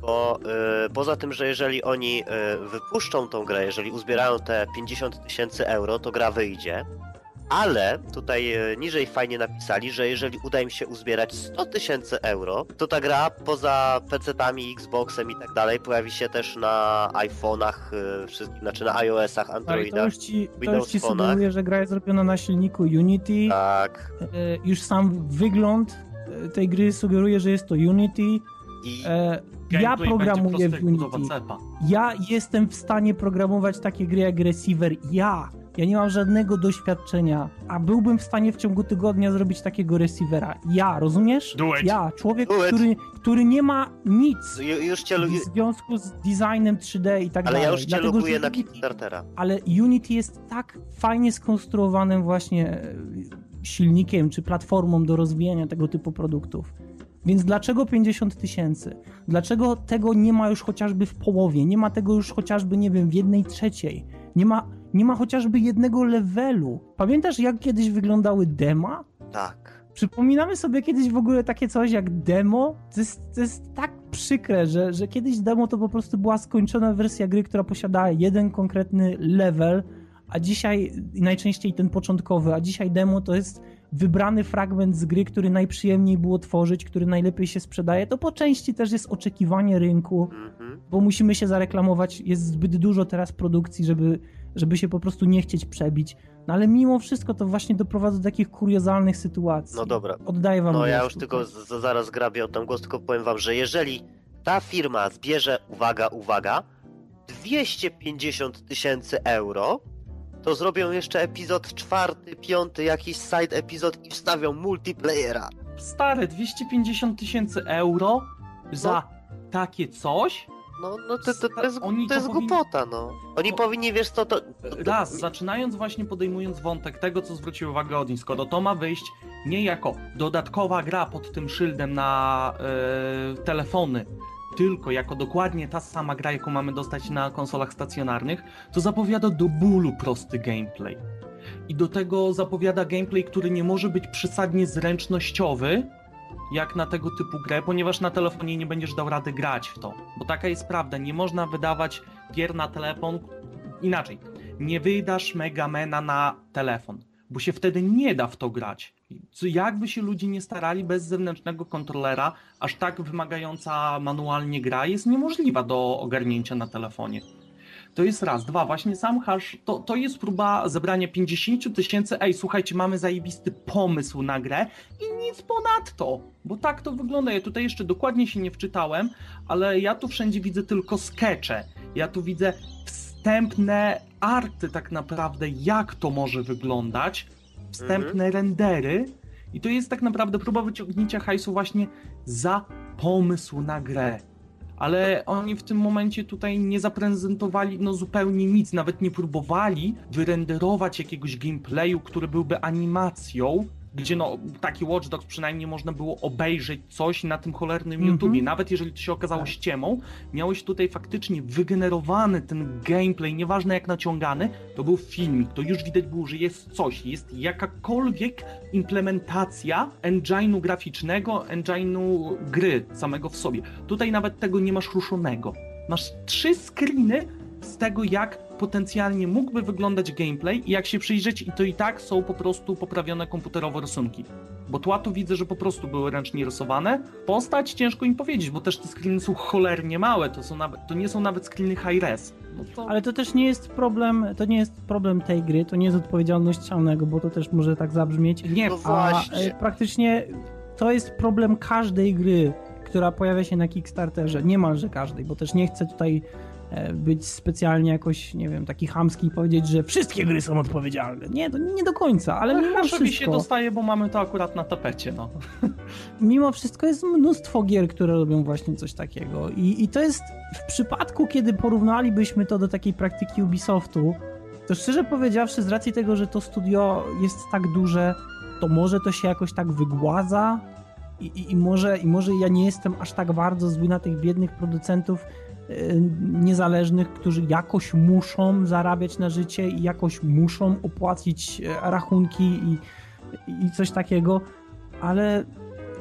Speaker 2: Bo y, poza tym, że jeżeli oni y, wypuszczą tą grę, jeżeli uzbierają te 50 tysięcy euro, to gra wyjdzie. Ale tutaj y, niżej fajnie napisali, że jeżeli uda im się uzbierać 100 tysięcy euro, to ta gra poza PC-tami, Xboxem i tak dalej pojawi się też na iPhone'ach, wszystkich, znaczy na iOS-ach,
Speaker 1: Ale to
Speaker 2: Androidach.
Speaker 1: już ci, to
Speaker 2: Windows
Speaker 1: już ci sugeruje, że gra jest zrobiona na silniku Unity.
Speaker 2: Tak.
Speaker 1: E, już sam wygląd e, tej gry sugeruje, że jest to Unity.
Speaker 2: I
Speaker 1: E, ja programuję w Unity. Ja jestem w stanie programować takie gry jak Receiver. Ja! Ja nie mam żadnego doświadczenia, a byłbym w stanie w ciągu tygodnia zrobić takiego receivera. Ja, rozumiesz?
Speaker 3: Do it.
Speaker 1: Ja, człowiek,
Speaker 2: Do it.
Speaker 1: który, który nie ma nic
Speaker 2: ju- już cię,
Speaker 1: w związku z designem 3D i tak
Speaker 2: ale
Speaker 1: dalej.
Speaker 2: ja już cię
Speaker 1: Dlatego,
Speaker 2: lubuję
Speaker 1: że
Speaker 2: na Kickstartera.
Speaker 1: ale Unity jest tak fajnie skonstruowanym właśnie e, silnikiem czy platformą do rozwijania tego typu produktów. Więc dlaczego 50 tysięcy? Dlaczego tego nie ma już chociażby w połowie? Nie ma tego już chociażby, nie wiem, w jednej trzeciej? Nie ma, nie ma chociażby jednego levelu. Pamiętasz, jak kiedyś wyglądały dema?
Speaker 2: Tak.
Speaker 1: Przypominamy sobie kiedyś w ogóle takie coś jak demo. To jest, to jest tak przykre, że, że kiedyś demo to po prostu była skończona wersja gry, która posiadała jeden konkretny level, a dzisiaj najczęściej ten początkowy, a dzisiaj demo to jest wybrany fragment z gry, który najprzyjemniej było tworzyć, który najlepiej się sprzedaje. To po części też jest oczekiwanie rynku,
Speaker 2: Mhm.
Speaker 1: bo musimy się zareklamować. Jest zbyt dużo teraz produkcji, żeby, żeby się po prostu nie chcieć przebić. No ale mimo wszystko to właśnie doprowadza do takich kuriozalnych sytuacji.
Speaker 2: No dobra.
Speaker 1: Oddaję wam
Speaker 2: No ja już tylko z, zaraz grabię o ten głos, tylko powiem wam, że jeżeli ta firma zbierze, uwaga, uwaga, 250 tysięcy euro, to zrobią jeszcze epizod czwarty, piąty, jakiś side epizod i wstawią multiplayera.
Speaker 3: Stare 250 tysięcy euro za takie coś?
Speaker 2: No, no to, to, to jest,
Speaker 3: Oni
Speaker 2: to jest
Speaker 3: powinni-
Speaker 2: głupota, no. Oni
Speaker 3: No.
Speaker 2: powinni, wiesz co, to... to,
Speaker 3: Raz, zaczynając właśnie podejmując wątek tego, co zwrócił uwagę Odin, skoro to ma wyjść nie jako dodatkowa gra pod tym szyldem na e, telefony, tylko jako dokładnie ta sama gra, jaką mamy dostać na konsolach stacjonarnych, to zapowiada do bólu prosty gameplay. I do tego zapowiada gameplay, który nie może być przesadnie zręcznościowy, jak na tego typu grę, ponieważ na telefonie nie będziesz dał rady grać w to. Bo taka jest prawda, nie można wydawać gier na telefon inaczej. Nie wydasz Megamena na telefon, bo się wtedy nie da w to grać. Co jakby się ludzie nie starali bez zewnętrznego kontrolera, aż tak wymagająca manualnie gra jest niemożliwa do ogarnięcia na telefonie. To jest raz. Dwa, właśnie sam hash, to, to jest próba zebrania 50 tysięcy, ej, słuchajcie, mamy zajebisty pomysł na grę i nic ponadto, bo tak to wygląda. Ja tutaj jeszcze dokładnie się nie wczytałem, ale ja tu wszędzie widzę tylko skecze. Ja tu widzę wstępne arty tak naprawdę, jak to może wyglądać, wstępne rendery. I to jest tak naprawdę próba wyciągnięcia hajsu właśnie za pomysł na grę. Ale oni w tym momencie tutaj nie zaprezentowali no zupełnie nic, nawet nie próbowali wyrenderować jakiegoś gameplayu, który byłby animacją, gdzie no taki Watch Dogs przynajmniej można było obejrzeć coś na tym cholernym
Speaker 1: Mhm.
Speaker 3: YouTubie. Nawet jeżeli to się okazało
Speaker 1: Tak.
Speaker 3: ściemą, miałeś tutaj faktycznie wygenerowany ten gameplay, nieważne jak naciągany, to był filmik, to już widać było, że jest coś, jest jakakolwiek implementacja engine'u graficznego, engine'u gry samego w sobie. Tutaj nawet tego nie masz ruszonego. Masz trzy screeny z tego, jak potencjalnie mógłby wyglądać gameplay i jak się przyjrzeć i to i tak są po prostu poprawione komputerowo rysunki. Bo tła tu widzę, że po prostu były ręcznie rysowane. Postać ciężko im powiedzieć, bo też te screeny są cholernie małe, to, są nawet, to nie są nawet screeny high res. No to...
Speaker 1: Ale to też nie jest problem, to nie jest problem tej gry, to nie jest odpowiedzialność Szalnego, bo to też może tak zabrzmieć.
Speaker 3: Nie,
Speaker 2: No
Speaker 1: A
Speaker 2: właśnie.
Speaker 1: e, praktycznie to jest problem każdej gry, która pojawia się na Kickstarterze. Niemalże każdej, bo też nie chcę tutaj być specjalnie jakoś, nie wiem, taki chamski i powiedzieć, że wszystkie gry są odpowiedzialne. Nie, to nie do końca, ale mimo
Speaker 3: Haszowi się
Speaker 1: wszystko,
Speaker 3: dostaje, bo mamy to akurat na tapecie, no. [LAUGHS]
Speaker 1: mimo wszystko jest mnóstwo gier, które robią właśnie coś takiego. I, I to jest w przypadku, kiedy porównalibyśmy to do takiej praktyki Ubisoftu, to szczerze powiedziawszy, z racji tego, że to studio jest tak duże, to może to się jakoś tak wygładza i, i, i, może, i może ja nie jestem aż tak bardzo zły na tych biednych producentów niezależnych, którzy jakoś muszą zarabiać na życie i jakoś muszą opłacić e, rachunki i, i coś takiego, ale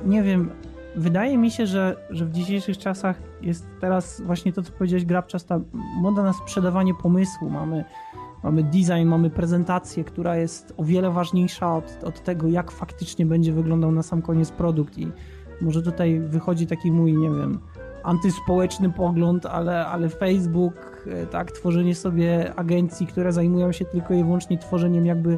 Speaker 1: nie wiem, wydaje mi się, że, że w dzisiejszych czasach jest teraz właśnie to, co powiedziałeś, Grabczas, ta moda na sprzedawanie pomysłu. Mamy, mamy design, mamy prezentację, która jest o wiele ważniejsza od, od tego, jak faktycznie będzie wyglądał na sam koniec produkt i może tutaj wychodzi taki mój, nie wiem, antyspołeczny pogląd, ale, ale Facebook, e, tak, tworzenie sobie agencji, które zajmują się tylko i wyłącznie tworzeniem jakby e,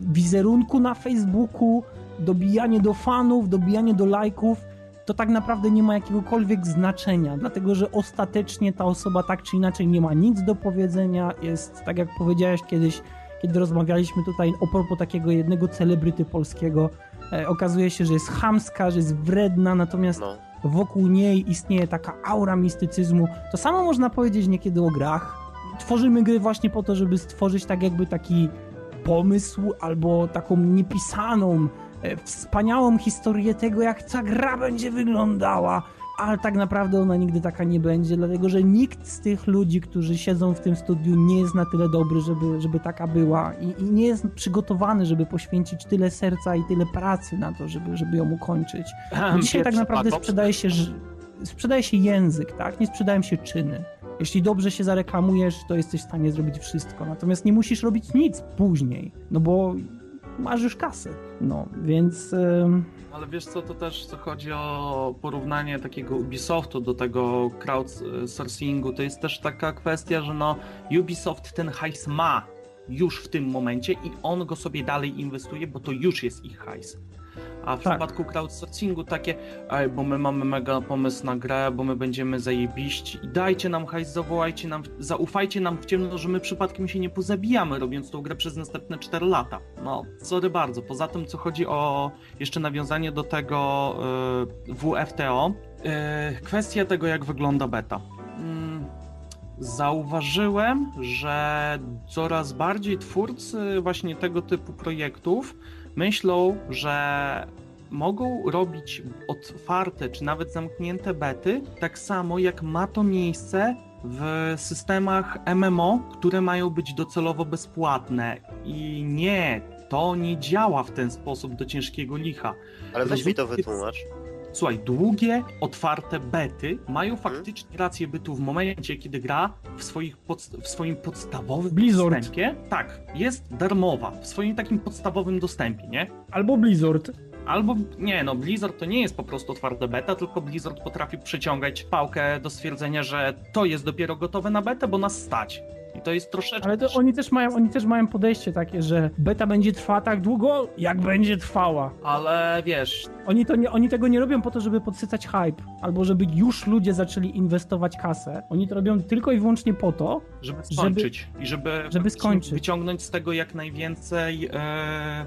Speaker 1: wizerunku na Facebooku, dobijanie do fanów, dobijanie do lajków, to tak naprawdę nie ma jakiegokolwiek znaczenia, dlatego że ostatecznie ta osoba tak czy inaczej nie ma nic do powiedzenia, jest, tak jak powiedziałeś kiedyś, kiedy rozmawialiśmy tutaj o propos takiego jednego celebryty polskiego, e, okazuje się, że jest chamska, że jest wredna, natomiast
Speaker 2: No.
Speaker 1: Wokół niej istnieje taka aura mistycyzmu. To samo można powiedzieć niekiedy o grach. Tworzymy gry właśnie po to, żeby stworzyć tak jakby taki pomysł albo taką niepisaną, e, wspaniałą historię tego, jak ta gra będzie wyglądała. Ale tak naprawdę ona nigdy taka nie będzie, dlatego że nikt z tych ludzi, którzy siedzą w tym studiu, nie jest na tyle dobry, żeby, żeby taka była i, i nie jest przygotowany, żeby poświęcić tyle serca i tyle pracy na to, żeby, żeby ją ukończyć. Bo Dzisiaj tak naprawdę sprzedaje się, sprzedaje się język, tak? Nie sprzedają się czyny. Jeśli dobrze się zareklamujesz, to jesteś w stanie zrobić wszystko. Natomiast nie musisz robić nic później, no bo masz już kasę. No, więc
Speaker 3: Ale wiesz co, to też co chodzi o porównanie takiego Ubisoftu do tego crowdsourcingu, to jest też taka kwestia, że no Ubisoft ten hajs ma już w tym momencie i on go sobie dalej inwestuje, bo to już jest ich hajs. A w
Speaker 1: Tak.
Speaker 3: przypadku crowdsourcingu takie, ej, bo my mamy mega pomysł na grę, bo my będziemy zajebiści i dajcie nam hajs, zawołajcie nam, zaufajcie nam w ciemno, że my przypadkiem się nie pozabijamy robiąc tą grę przez następne 4 lata. No, sorry bardzo. Poza tym, co chodzi o jeszcze nawiązanie do tego y, WFTO, y, kwestia tego, jak wygląda beta. Mm, Zauważyłem, że coraz bardziej twórcy właśnie tego typu projektów myślą, że mogą robić otwarte czy nawet zamknięte bety, tak samo jak ma to miejsce w systemach MMO, które mają być docelowo bezpłatne. I nie, to nie działa w ten sposób do ciężkiego licha.
Speaker 2: Ale weź mi to wytłumacz.
Speaker 3: Słuchaj, długie, otwarte bety mają faktycznie rację bytu w momencie, kiedy gra w, swoich podst- w swoim podstawowym
Speaker 1: Blizzard.
Speaker 3: dostępie. Tak, jest darmowa, w swoim takim podstawowym dostępie, nie?
Speaker 1: albo Blizzard.
Speaker 3: Albo nie, no Blizzard to nie jest po prostu twarda beta, tylko Blizzard potrafi przyciągać pałkę do stwierdzenia, że to jest dopiero gotowe na betę, bo nas stać. I to jest troszeczkę.
Speaker 1: Ale to oni też mają, oni też mają podejście takie, że beta będzie trwała tak długo, jak będzie trwała.
Speaker 3: Ale wiesz,
Speaker 1: Oni, to nie, oni tego nie robią po to, żeby podsycać hype, albo żeby już ludzie zaczęli inwestować kasę. Oni to robią tylko i wyłącznie po to,
Speaker 3: żeby skończyć i żeby,
Speaker 1: żeby skończyć.
Speaker 3: wyciągnąć z tego jak najwięcej e,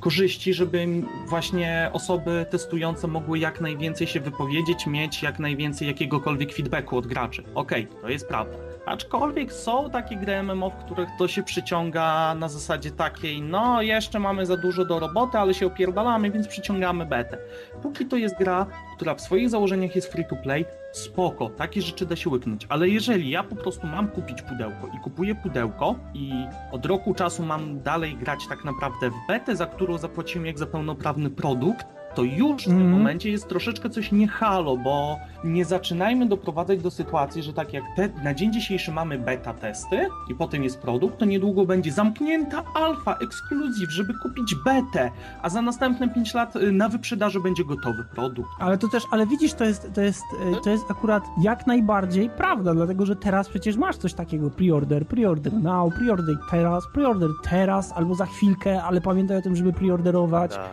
Speaker 3: korzyści, żeby właśnie osoby testujące mogły jak najwięcej się wypowiedzieć, mieć jak najwięcej jakiegokolwiek feedbacku od graczy. Okej, to jest prawda. Aczkolwiek są takie gry MMO, w których to się przyciąga na zasadzie takiej, no jeszcze mamy za dużo do roboty, ale się opierdalamy, więc przyciągamy betę. Póki to jest gra, która w swoich założeniach jest free to play, spoko, takie rzeczy da się łyknąć, ale jeżeli ja po prostu mam kupić pudełko i kupuję pudełko i od roku czasu mam dalej grać tak naprawdę w betę, za którą zapłaciłem jak za pełnoprawny produkt, to już w tym
Speaker 1: Mhm.
Speaker 3: momencie jest troszeczkę coś nie halo, bo nie zaczynajmy doprowadzać do sytuacji, że tak jak te, na dzień dzisiejszy mamy beta testy i potem jest produkt, to niedługo będzie zamknięta alfa, ekskluzyw, żeby kupić betę, a za następne 5 lat y, na wyprzedaży będzie gotowy produkt.
Speaker 1: ale to też, ale widzisz, to jest, to jest, e, to jest akurat jak najbardziej prawda, dlatego że teraz przecież masz coś takiego, preorder, preorder now, preorder teraz, preorder teraz, albo za chwilkę, ale pamiętaj o tym, żeby preorderować.
Speaker 2: Tak.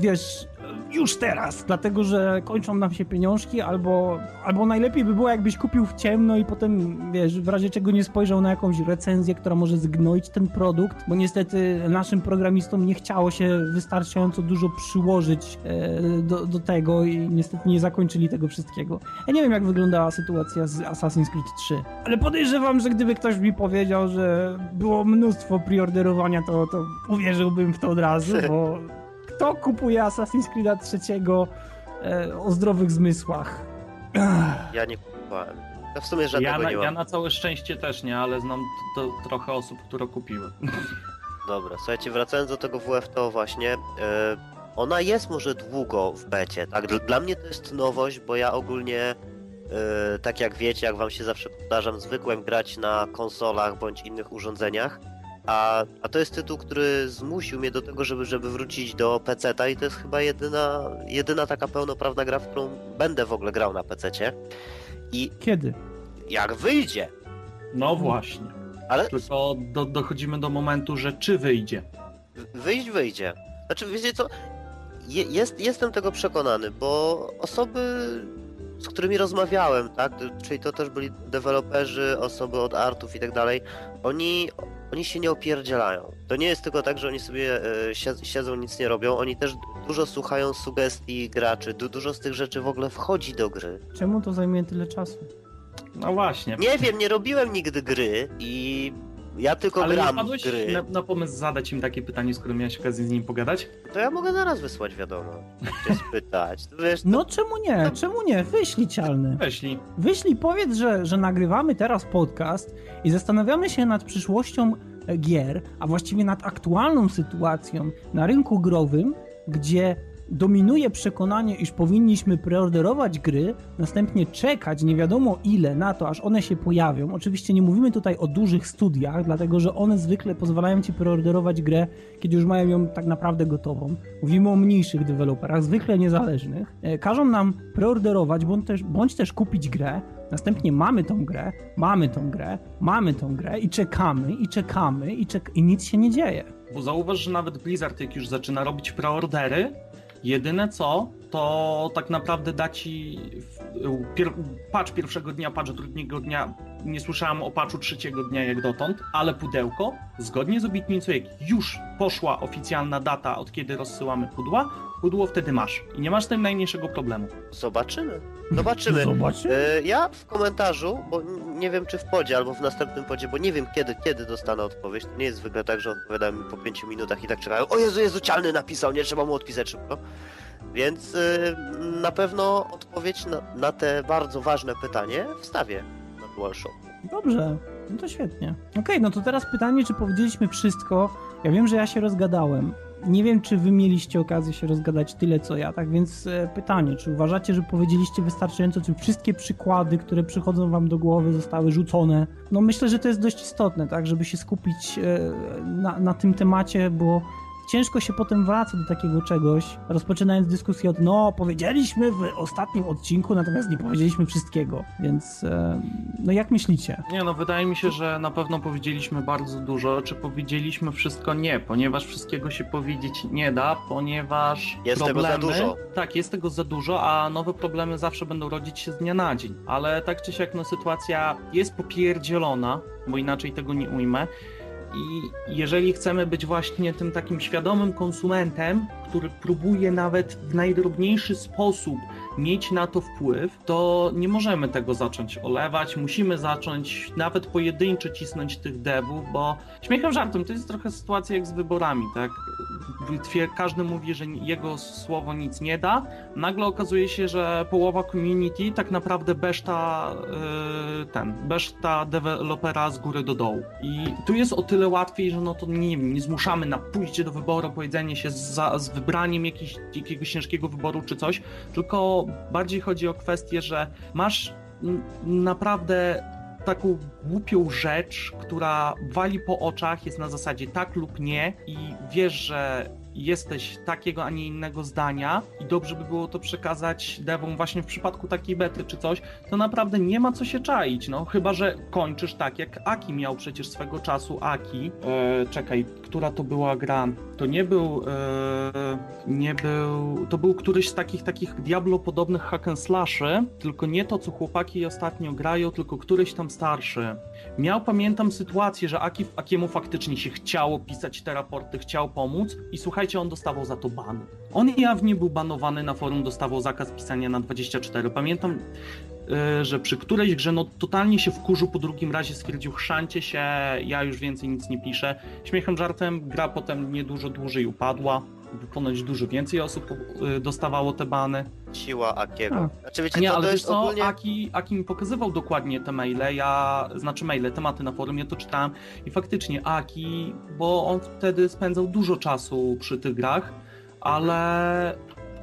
Speaker 1: Wiesz, już teraz, dlatego że kończą nam się pieniążki, albo, albo najlepiej by było, jakbyś kupił w ciemno i potem, wiesz, w razie czego nie spojrzał na jakąś recenzję, która może zgnoić ten produkt, bo niestety naszym programistom nie chciało się wystarczająco dużo przyłożyć e, do, do tego i niestety nie zakończyli tego wszystkiego. Ja nie wiem, jak wyglądała sytuacja z Assassin's Creed 3, ale podejrzewam, że gdyby ktoś mi powiedział, że było mnóstwo preorderowania, to, to uwierzyłbym w to od razu, bo [LAUGHS] kto kupuje Assassin's Creed'a trzeciego e, o zdrowych zmysłach? Ach, [CLEARS THROAT]
Speaker 2: Ja nie kupowałem. Ja w sumie
Speaker 3: Ja
Speaker 2: żadnego
Speaker 3: na,
Speaker 2: nie mam.
Speaker 3: ja na całe szczęście też nie, ale znam t- to, trochę osób, które kupiły. [LAUGHS]
Speaker 2: Dobra, słuchajcie, wracając do tego WFTO właśnie, e, ona jest może długo w becie, tak? Dl- Dla mnie to jest nowość, bo ja ogólnie, e, tak jak wiecie, jak wam się zawsze powtarzam, zwykłem grać na konsolach bądź innych urządzeniach, a, a to jest tytuł, który zmusił mnie do tego, żeby, żeby wrócić do PC-ta i to jest chyba jedyna, jedyna taka pełnoprawna gra, w którą będę w ogóle grał na PC-cie. I
Speaker 1: Kiedy?
Speaker 2: jak wyjdzie,
Speaker 3: No właśnie.
Speaker 2: ale
Speaker 3: Tylko do, dochodzimy do momentu, że czy wyjdzie.
Speaker 2: Wyjść wyjdzie. Znaczy, wiecie co? Je, jest, jestem tego przekonany, bo osoby, z którymi rozmawiałem, tak, czyli to też byli deweloperzy, osoby od artów i tak dalej, oni, oni się nie opierdzielają. To nie jest tylko tak, że oni sobie e, sied- siedzą, nic nie robią, oni też dużo słuchają sugestii graczy, du, dużo z tych rzeczy w ogóle wchodzi do gry.
Speaker 1: Czemu to zajmuje tyle czasu?
Speaker 3: No właśnie.
Speaker 2: Nie wiem, nie robiłem nigdy gry i ja tylko
Speaker 3: Ale nie
Speaker 2: gram
Speaker 3: wpadłeś
Speaker 2: gry.
Speaker 3: na, na pomysł zadać im takie pytanie, skoro miałeś okazję z nim pogadać?
Speaker 2: To ja mogę zaraz wysłać wiadomo, cię spytać. To wiesz,
Speaker 1: No czemu nie? Czemu nie? Wyślij cialny.
Speaker 3: Weźli.
Speaker 1: Wyślij, powiedz, że, że nagrywamy teraz podcast i zastanawiamy się nad przyszłością gier, a właściwie nad aktualną sytuacją na rynku growym, gdzie dominuje przekonanie, iż powinniśmy preorderować gry, następnie czekać nie wiadomo ile na to, aż one się pojawią. Oczywiście nie mówimy tutaj o dużych studiach, dlatego że one zwykle pozwalają ci preorderować grę, kiedy już mają ją tak naprawdę gotową. Mówimy o mniejszych deweloperach, zwykle niezależnych. E, Każą nam preorderować, bądź też, bądź też kupić grę, następnie mamy tą grę, mamy tą grę, mamy tą grę i czekamy, i czekamy, i, czek- i nic się nie dzieje.
Speaker 3: Bo zauważ, że nawet Blizzard, jak już zaczyna robić preordery, jedyne co, to tak naprawdę da ci pier, patch pierwszego dnia, patch drugiego dnia. Nie słyszałem o patchu trzeciego dnia jak dotąd, ale pudełko, zgodnie z obietnicą, jak już poszła oficjalna data, od kiedy rozsyłamy pudła, pudło wtedy masz. I nie masz z tym najmniejszego problemu.
Speaker 2: Zobaczymy. Zobaczymy.
Speaker 1: Zobaczymy.
Speaker 2: E, Ja w komentarzu, bo nie wiem czy w podzie albo w następnym podzie, bo nie wiem kiedy, kiedy dostanę odpowiedź. To nie jest zwykle tak, że odpowiadam mi po 5 minutach i tak czekają. O Jezu, Jezu, Cialny napisał, nie trzeba mu odpisać szybko. Więc e, na pewno odpowiedź na, na te bardzo ważne pytanie wstawię na DualShock.
Speaker 1: Dobrze, no to świetnie. Okej, no to teraz pytanie, czy powiedzieliśmy wszystko? Ja wiem, że ja się rozgadałem. Nie wiem, czy wy mieliście okazję się rozgadać tyle, co ja, tak więc e, pytanie, czy uważacie, że powiedzieliście wystarczająco, czy wszystkie przykłady, które przychodzą wam do głowy zostały rzucone? No myślę, że to jest dość istotne, tak, żeby się skupić e, na, na tym temacie, bo ciężko się potem wraca do takiego czegoś, rozpoczynając dyskusję od no, powiedzieliśmy w ostatnim odcinku, natomiast nie powiedzieliśmy wszystkiego, więc e, no jak myślicie?
Speaker 3: Nie no, wydaje mi się, że na pewno powiedzieliśmy bardzo dużo. Czy powiedzieliśmy wszystko? Nie, ponieważ wszystkiego się powiedzieć nie da, ponieważ
Speaker 2: Jest tego
Speaker 3: problemy...
Speaker 2: za dużo.
Speaker 3: Tak, jest tego za dużo, a nowe problemy zawsze będą rodzić się z dnia na dzień. Ale tak czy siak, no sytuacja jest popierdzielona, bo inaczej tego nie ujmę. I jeżeli chcemy być właśnie tym takim świadomym konsumentem, który próbuje nawet w najdrobniejszy sposób mieć na to wpływ, to nie możemy tego zacząć olewać. Musimy zacząć nawet pojedynczo cisnąć tych devów, bo śmiechem żartem to jest trochę sytuacja jak z wyborami, tak? Każdy mówi, że jego słowo nic nie da. Nagle okazuje się, że połowa community tak naprawdę beszta yy, ten, beszta dewelopera z góry do dołu. I tu jest o tyle łatwiej, że no to nie nie zmuszamy na pójście do wyboru, powiedzenie się za, z wybraniem jakiegoś ciężkiego wyboru czy coś, tylko bardziej chodzi o kwestię, że masz naprawdę taką głupią rzecz, która wali po oczach, jest na zasadzie tak lub nie i wiesz, że jesteś takiego, a nie innego zdania i dobrze by było to przekazać devom właśnie w przypadku takiej bety czy coś, to naprawdę nie ma co się czaić, no. Chyba, że kończysz tak jak Aki miał przecież swego czasu Aki, e, czekaj, która to była gra, to nie był e, nie był, to był któryś z takich takich Diablo-podobnych hack and slashy, tylko nie to, co chłopaki ostatnio grają, tylko któryś tam starszy. Miał, pamiętam, sytuację, że Aki, Akiemu faktycznie się chciało pisać te raporty, chciał pomóc i słuchajcie, on dostawał za to ban. On jawnie był banowany na forum, dostawał zakaz pisania na 24. Pamiętam, y, że przy którejś grze no totalnie się wkurzył, po drugim razie stwierdził chrzancie się, ja już więcej nic nie piszę. Śmiechem, żartem, gra potem niedużo dłużej upadła, ponoć dużo więcej osób y, dostawało te bany.
Speaker 2: Siła Akiego. Znaczy wiecie
Speaker 3: Nie, ale
Speaker 2: to
Speaker 3: wiesz co,
Speaker 2: ogólnie...
Speaker 3: Aki, Aki mi pokazywał dokładnie te maile, ja, znaczy maile, tematy na forum, ja to czytałem i faktycznie Aki, bo on wtedy spędzał dużo czasu przy tych grach, ale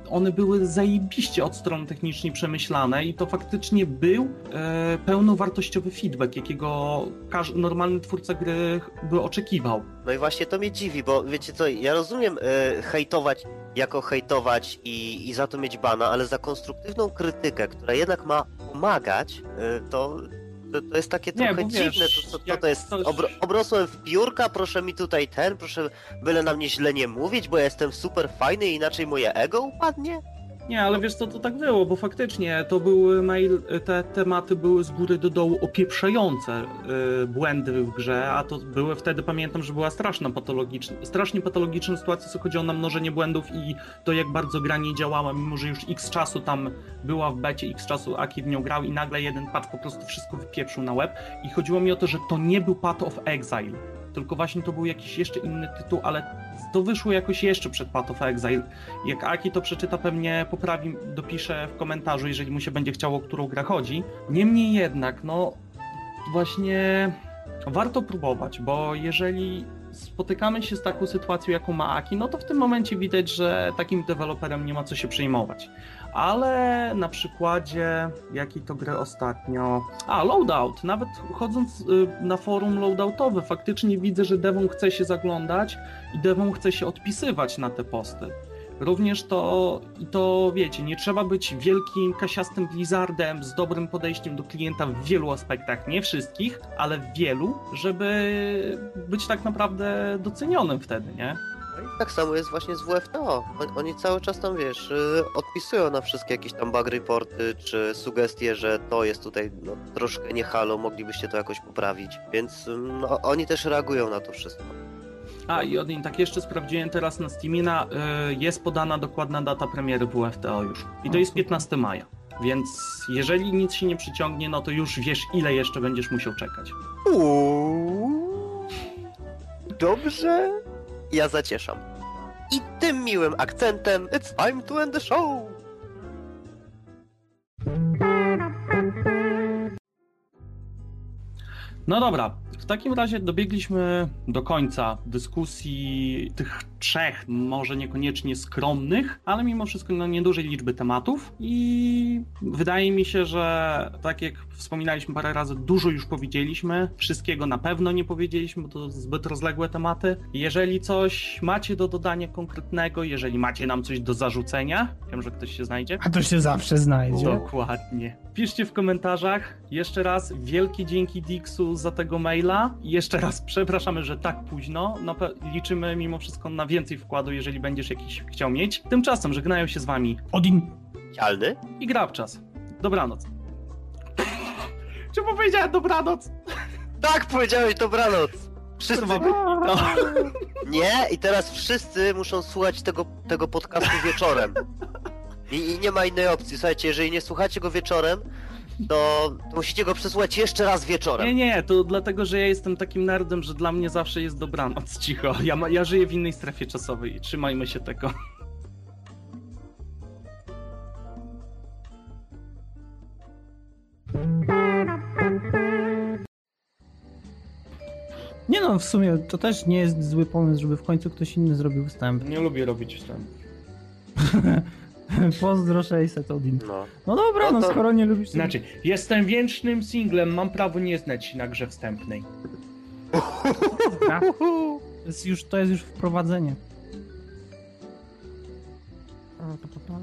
Speaker 3: one były zajebiście od strony technicznej przemyślane i to faktycznie był e, pełnowartościowy feedback, jakiego każdy normalny twórca gry by oczekiwał.
Speaker 2: No i właśnie to mnie dziwi, bo wiecie co, ja rozumiem e, hejtować jako hejtować i, i za to mieć bana, ale za konstruktywną krytykę, która jednak ma pomagać, e, to, to, to jest takie
Speaker 3: Nie,
Speaker 2: trochę
Speaker 3: wiesz,
Speaker 2: dziwne. To, to, to,
Speaker 3: jak
Speaker 2: to jest obro, obrosłem w piórka, proszę mi tutaj ten, proszę byle na mnie źle nie mówić, bo ja jestem super fajny i inaczej moje ego upadnie.
Speaker 3: Nie, ale wiesz co, to tak było, bo faktycznie to były mail, te tematy były z góry do dołu opieprzające y, błędy w grze, a to były wtedy, pamiętam, że była straszna patologiczna, strasznie patologiczna sytuacja, co chodziło na mnożenie błędów i to jak bardzo gra nie działała, mimo że już x czasu tam była w becie, x czasu Aki w nią grał i nagle jeden patch po prostu wszystko wypieprzył na łeb. I chodziło mi o to, że to nie był Path of Exile, tylko właśnie to był jakiś jeszcze inny tytuł, ale to wyszło jakoś jeszcze przed Path of Exile. Jak Aki to przeczyta, pewnie poprawi, dopisze w komentarzu, jeżeli mu się będzie chciało, o którą grę chodzi. Niemniej jednak, no właśnie warto próbować, bo jeżeli spotykamy się z taką sytuacją, jaką ma Aki, no to w tym momencie widać, że takim deweloperem nie ma co się przejmować. Ale na przykładzie, jakiej to gry ostatnio. A, Loadout. Nawet chodząc y, na forum loadoutowe, faktycznie widzę, że Devon chce się zaglądać i Devon chce się odpisywać na te posty. Również to, to wiecie, nie trzeba być wielkim, kasiastym blizzardem z dobrym podejściem do klienta w wielu aspektach, nie wszystkich, ale w wielu, żeby być tak naprawdę docenionym wtedy, nie?
Speaker 2: No i tak samo jest właśnie z WFTO. Oni, oni cały czas tam, wiesz, y, odpisują na wszystkie jakieś tam bug reporty, czy sugestie, że to jest tutaj no, troszkę nie halo, moglibyście to jakoś poprawić. Więc ym, no, oni też reagują na to wszystko.
Speaker 3: A i Odin, tak jeszcze sprawdziłem teraz na Steamie, na, y, jest podana dokładna data premiery WFTO już. I to jest 15 maja. Więc jeżeli nic się nie przyciągnie, no to już wiesz, ile jeszcze będziesz musiał czekać.
Speaker 2: Uuu, dobrze. Ja zacieszam. I tym miłym akcentem it's time to end the show!
Speaker 3: No dobra, takim razie dobiegliśmy do końca dyskusji tych trzech, może niekoniecznie skromnych, ale mimo wszystko no, niedużej liczby tematów i wydaje mi się, że tak jak wspominaliśmy parę razy, dużo już powiedzieliśmy, wszystkiego na pewno nie powiedzieliśmy, bo to zbyt rozległe tematy. Jeżeli coś macie do dodania konkretnego, jeżeli macie nam coś do zarzucenia, wiem, że ktoś się znajdzie.
Speaker 1: A to się zawsze znajdzie.
Speaker 3: Dokładnie. Piszcie w komentarzach. Jeszcze raz wielkie dzięki Dixu za tego maila. Jeszcze raz przepraszamy, że tak późno. No, liczymy mimo wszystko na więcej wkładu, jeżeli będziesz jakiś chciał mieć. Tymczasem żegnają się z wami
Speaker 1: Odin.
Speaker 2: Cialny?
Speaker 3: i Grabczas. Dobranoc. [LAUGHS] Czy powiedziałem dobranoc?
Speaker 2: Tak, powiedziałeś dobranoc! Wszyscy...
Speaker 3: No. [LAUGHS]
Speaker 2: Nie, i teraz wszyscy muszą słuchać tego, tego podcastu wieczorem. I, I nie ma innej opcji. Słuchajcie, jeżeli nie słuchacie go wieczorem, to, musicie go przesłuchać jeszcze raz wieczorem.
Speaker 3: Nie, nie, to dlatego, że ja jestem takim nerdem, że dla mnie zawsze jest dobranoc. [LAUGHS] Cicho. Ja, ma, ja żyję w innej strefie czasowej i trzymajmy się tego.
Speaker 1: Nie no, w sumie to też nie jest zły pomysł, żeby w końcu ktoś inny zrobił wstęp.
Speaker 3: Nie lubię robić wstęp. [LAUGHS] [LAUGHS]
Speaker 1: Pozdro 600 Odin.
Speaker 2: No.
Speaker 1: No dobra,
Speaker 2: No
Speaker 1: no
Speaker 2: to-
Speaker 1: skoro nie lubisz...
Speaker 3: Znaczy, jestem wiecznym singlem, mam prawo nie znać się na grze wstępnej. [LAUGHS]
Speaker 1: To jest już, to jest już wprowadzenie.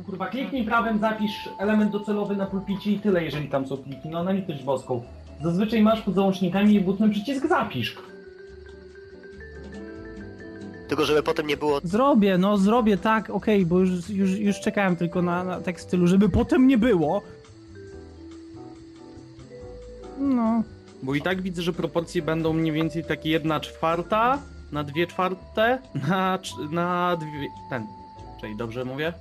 Speaker 3: Kurwa, kliknij prawem, zapisz element docelowy na pulpicie i tyle, jeżeli tam są pliki. No na litość boską. Zazwyczaj masz pod załącznikami butny przycisk zapisz.
Speaker 2: Tylko żeby potem nie było.
Speaker 1: Zrobię, no zrobię, tak, okej, bo już, już, już czekałem tylko na, na tak stylu, żeby potem nie było. No,
Speaker 3: Bo i tak widzę, że proporcje będą mniej więcej takie jedna czwarta na dwie czwarte na, na dwie... ten. Czyli dobrze mówię?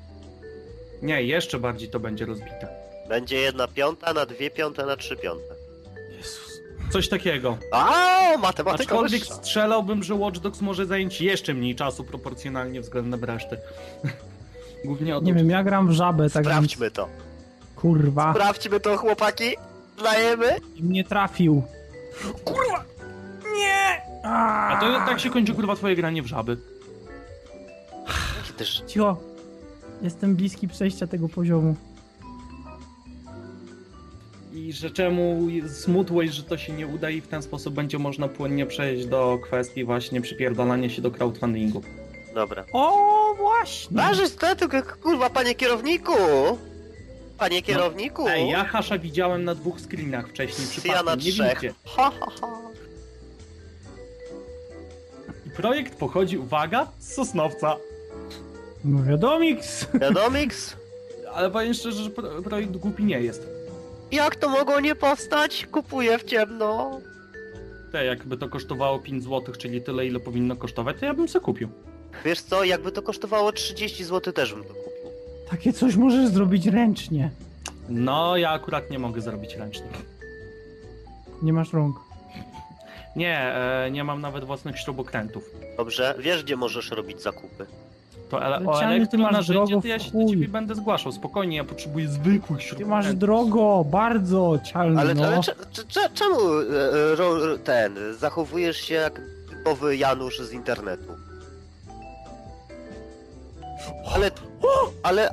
Speaker 3: Nie, jeszcze bardziej to będzie rozbite.
Speaker 2: Będzie jedna piąta na dwie piąte na trzy piąte.
Speaker 3: Coś takiego.
Speaker 2: A, matematyka
Speaker 3: Aczkolwiek
Speaker 2: wyższa.
Speaker 3: strzelałbym, że Watch Dogs może zająć jeszcze mniej czasu proporcjonalnie względem reszty. [LAUGHS] Głównie o to.
Speaker 1: Nie wiem, ja gram w żabę, tak
Speaker 2: Sprawdźmy
Speaker 1: więc,
Speaker 2: to.
Speaker 1: kurwa,
Speaker 2: Sprawdźmy to, chłopaki. Dajemy.
Speaker 1: i mnie trafił. Kurwa! Nie!
Speaker 3: A to tak się kończy kurwa twoje granie w żaby.
Speaker 2: Kiedy ż-
Speaker 1: Cicho. Jestem bliski przejścia tego poziomu.
Speaker 3: I że czemu smutłeś, że to się nie uda i w ten sposób będzie można płynnie przejść do kwestii właśnie przypierdalania się do crowdfundingu.
Speaker 2: Dobra.
Speaker 1: O, właśnie!
Speaker 2: Waży stety, kurwa, panie kierowniku! Panie kierowniku!
Speaker 3: Ej, ja Hasza widziałem na dwóch screenach wcześniej
Speaker 2: Ja na
Speaker 3: przypadkiem, nie
Speaker 2: trzech.
Speaker 3: widzicie.
Speaker 2: Ha, ha, ha.
Speaker 3: I projekt pochodzi, uwaga, z Sosnowca.
Speaker 1: No wiadomiks!
Speaker 2: Wiadomix?
Speaker 3: Ale powiem szczerze, że pro, projekt głupi nie jest.
Speaker 2: Jak to mogło nie powstać? Kupuję w ciemno.
Speaker 3: Te, jakby to kosztowało 5 zł, czyli tyle, ile powinno kosztować, to ja bym se kupił.
Speaker 2: Wiesz co, jakby to kosztowało 30 zł, też bym to kupił.
Speaker 1: Takie coś możesz zrobić ręcznie.
Speaker 3: No, ja akurat nie mogę zrobić ręcznie.
Speaker 1: Nie masz rąk.
Speaker 3: Nie, e, nie mam nawet własnych śrubokrętów.
Speaker 2: Dobrze, wiesz gdzie możesz robić zakupy.
Speaker 3: To ele- o
Speaker 1: Leciany, ty
Speaker 3: elektro
Speaker 1: masz
Speaker 3: narzędzie
Speaker 1: drogo
Speaker 3: to ja się do
Speaker 1: chuj.
Speaker 3: ciebie będę zgłaszał. Spokojnie, ja potrzebuję zwykłych
Speaker 1: Ty
Speaker 3: śrubokrętów.
Speaker 1: masz drogo, bardzo cialno.
Speaker 2: Ale, ale cze, cze, cze, czemu e, ro, ten, zachowujesz się jak typowy Janusz z internetu? Ale, ale,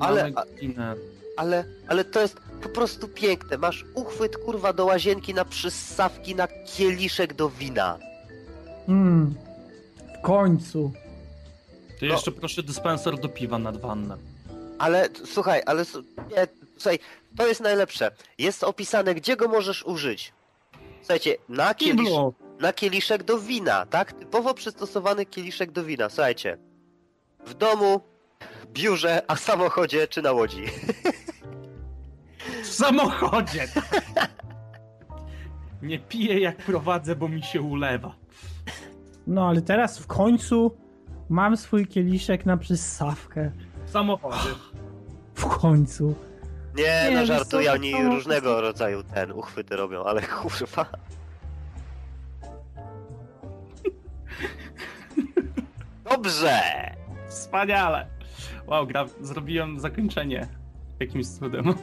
Speaker 2: ale- ale, ale to jest po prostu piękne. Masz uchwyt kurwa do łazienki na przyssawki na kieliszek do wina.
Speaker 1: Mm. W końcu.
Speaker 3: To
Speaker 2: No.
Speaker 3: jeszcze proszę dyspenser do piwa nad wannę.
Speaker 2: Ale słuchaj, ale nie, słuchaj, to jest najlepsze. Jest opisane, gdzie go możesz użyć. Słuchajcie, na, kielisz, na kieliszek do wina, tak? Typowo przystosowany kieliszek do wina. Słuchajcie, w domu, biurze, a w samochodzie czy na łodzi. [LAUGHS]
Speaker 3: W samochodzie! [LAUGHS] Nie piję jak prowadzę, bo mi się ulewa.
Speaker 1: No ale teraz w końcu mam swój kieliszek na przyssawkę.
Speaker 3: W samochodzie.
Speaker 1: W końcu.
Speaker 2: Nie,
Speaker 1: Nie,
Speaker 2: no żartuję, oni różnego rodzaju ten uchwyty robią, ale kurwa. Dobrze!
Speaker 3: Wspaniale! Wow, gra... zrobiłem zakończenie jakimś cudem. [LAUGHS]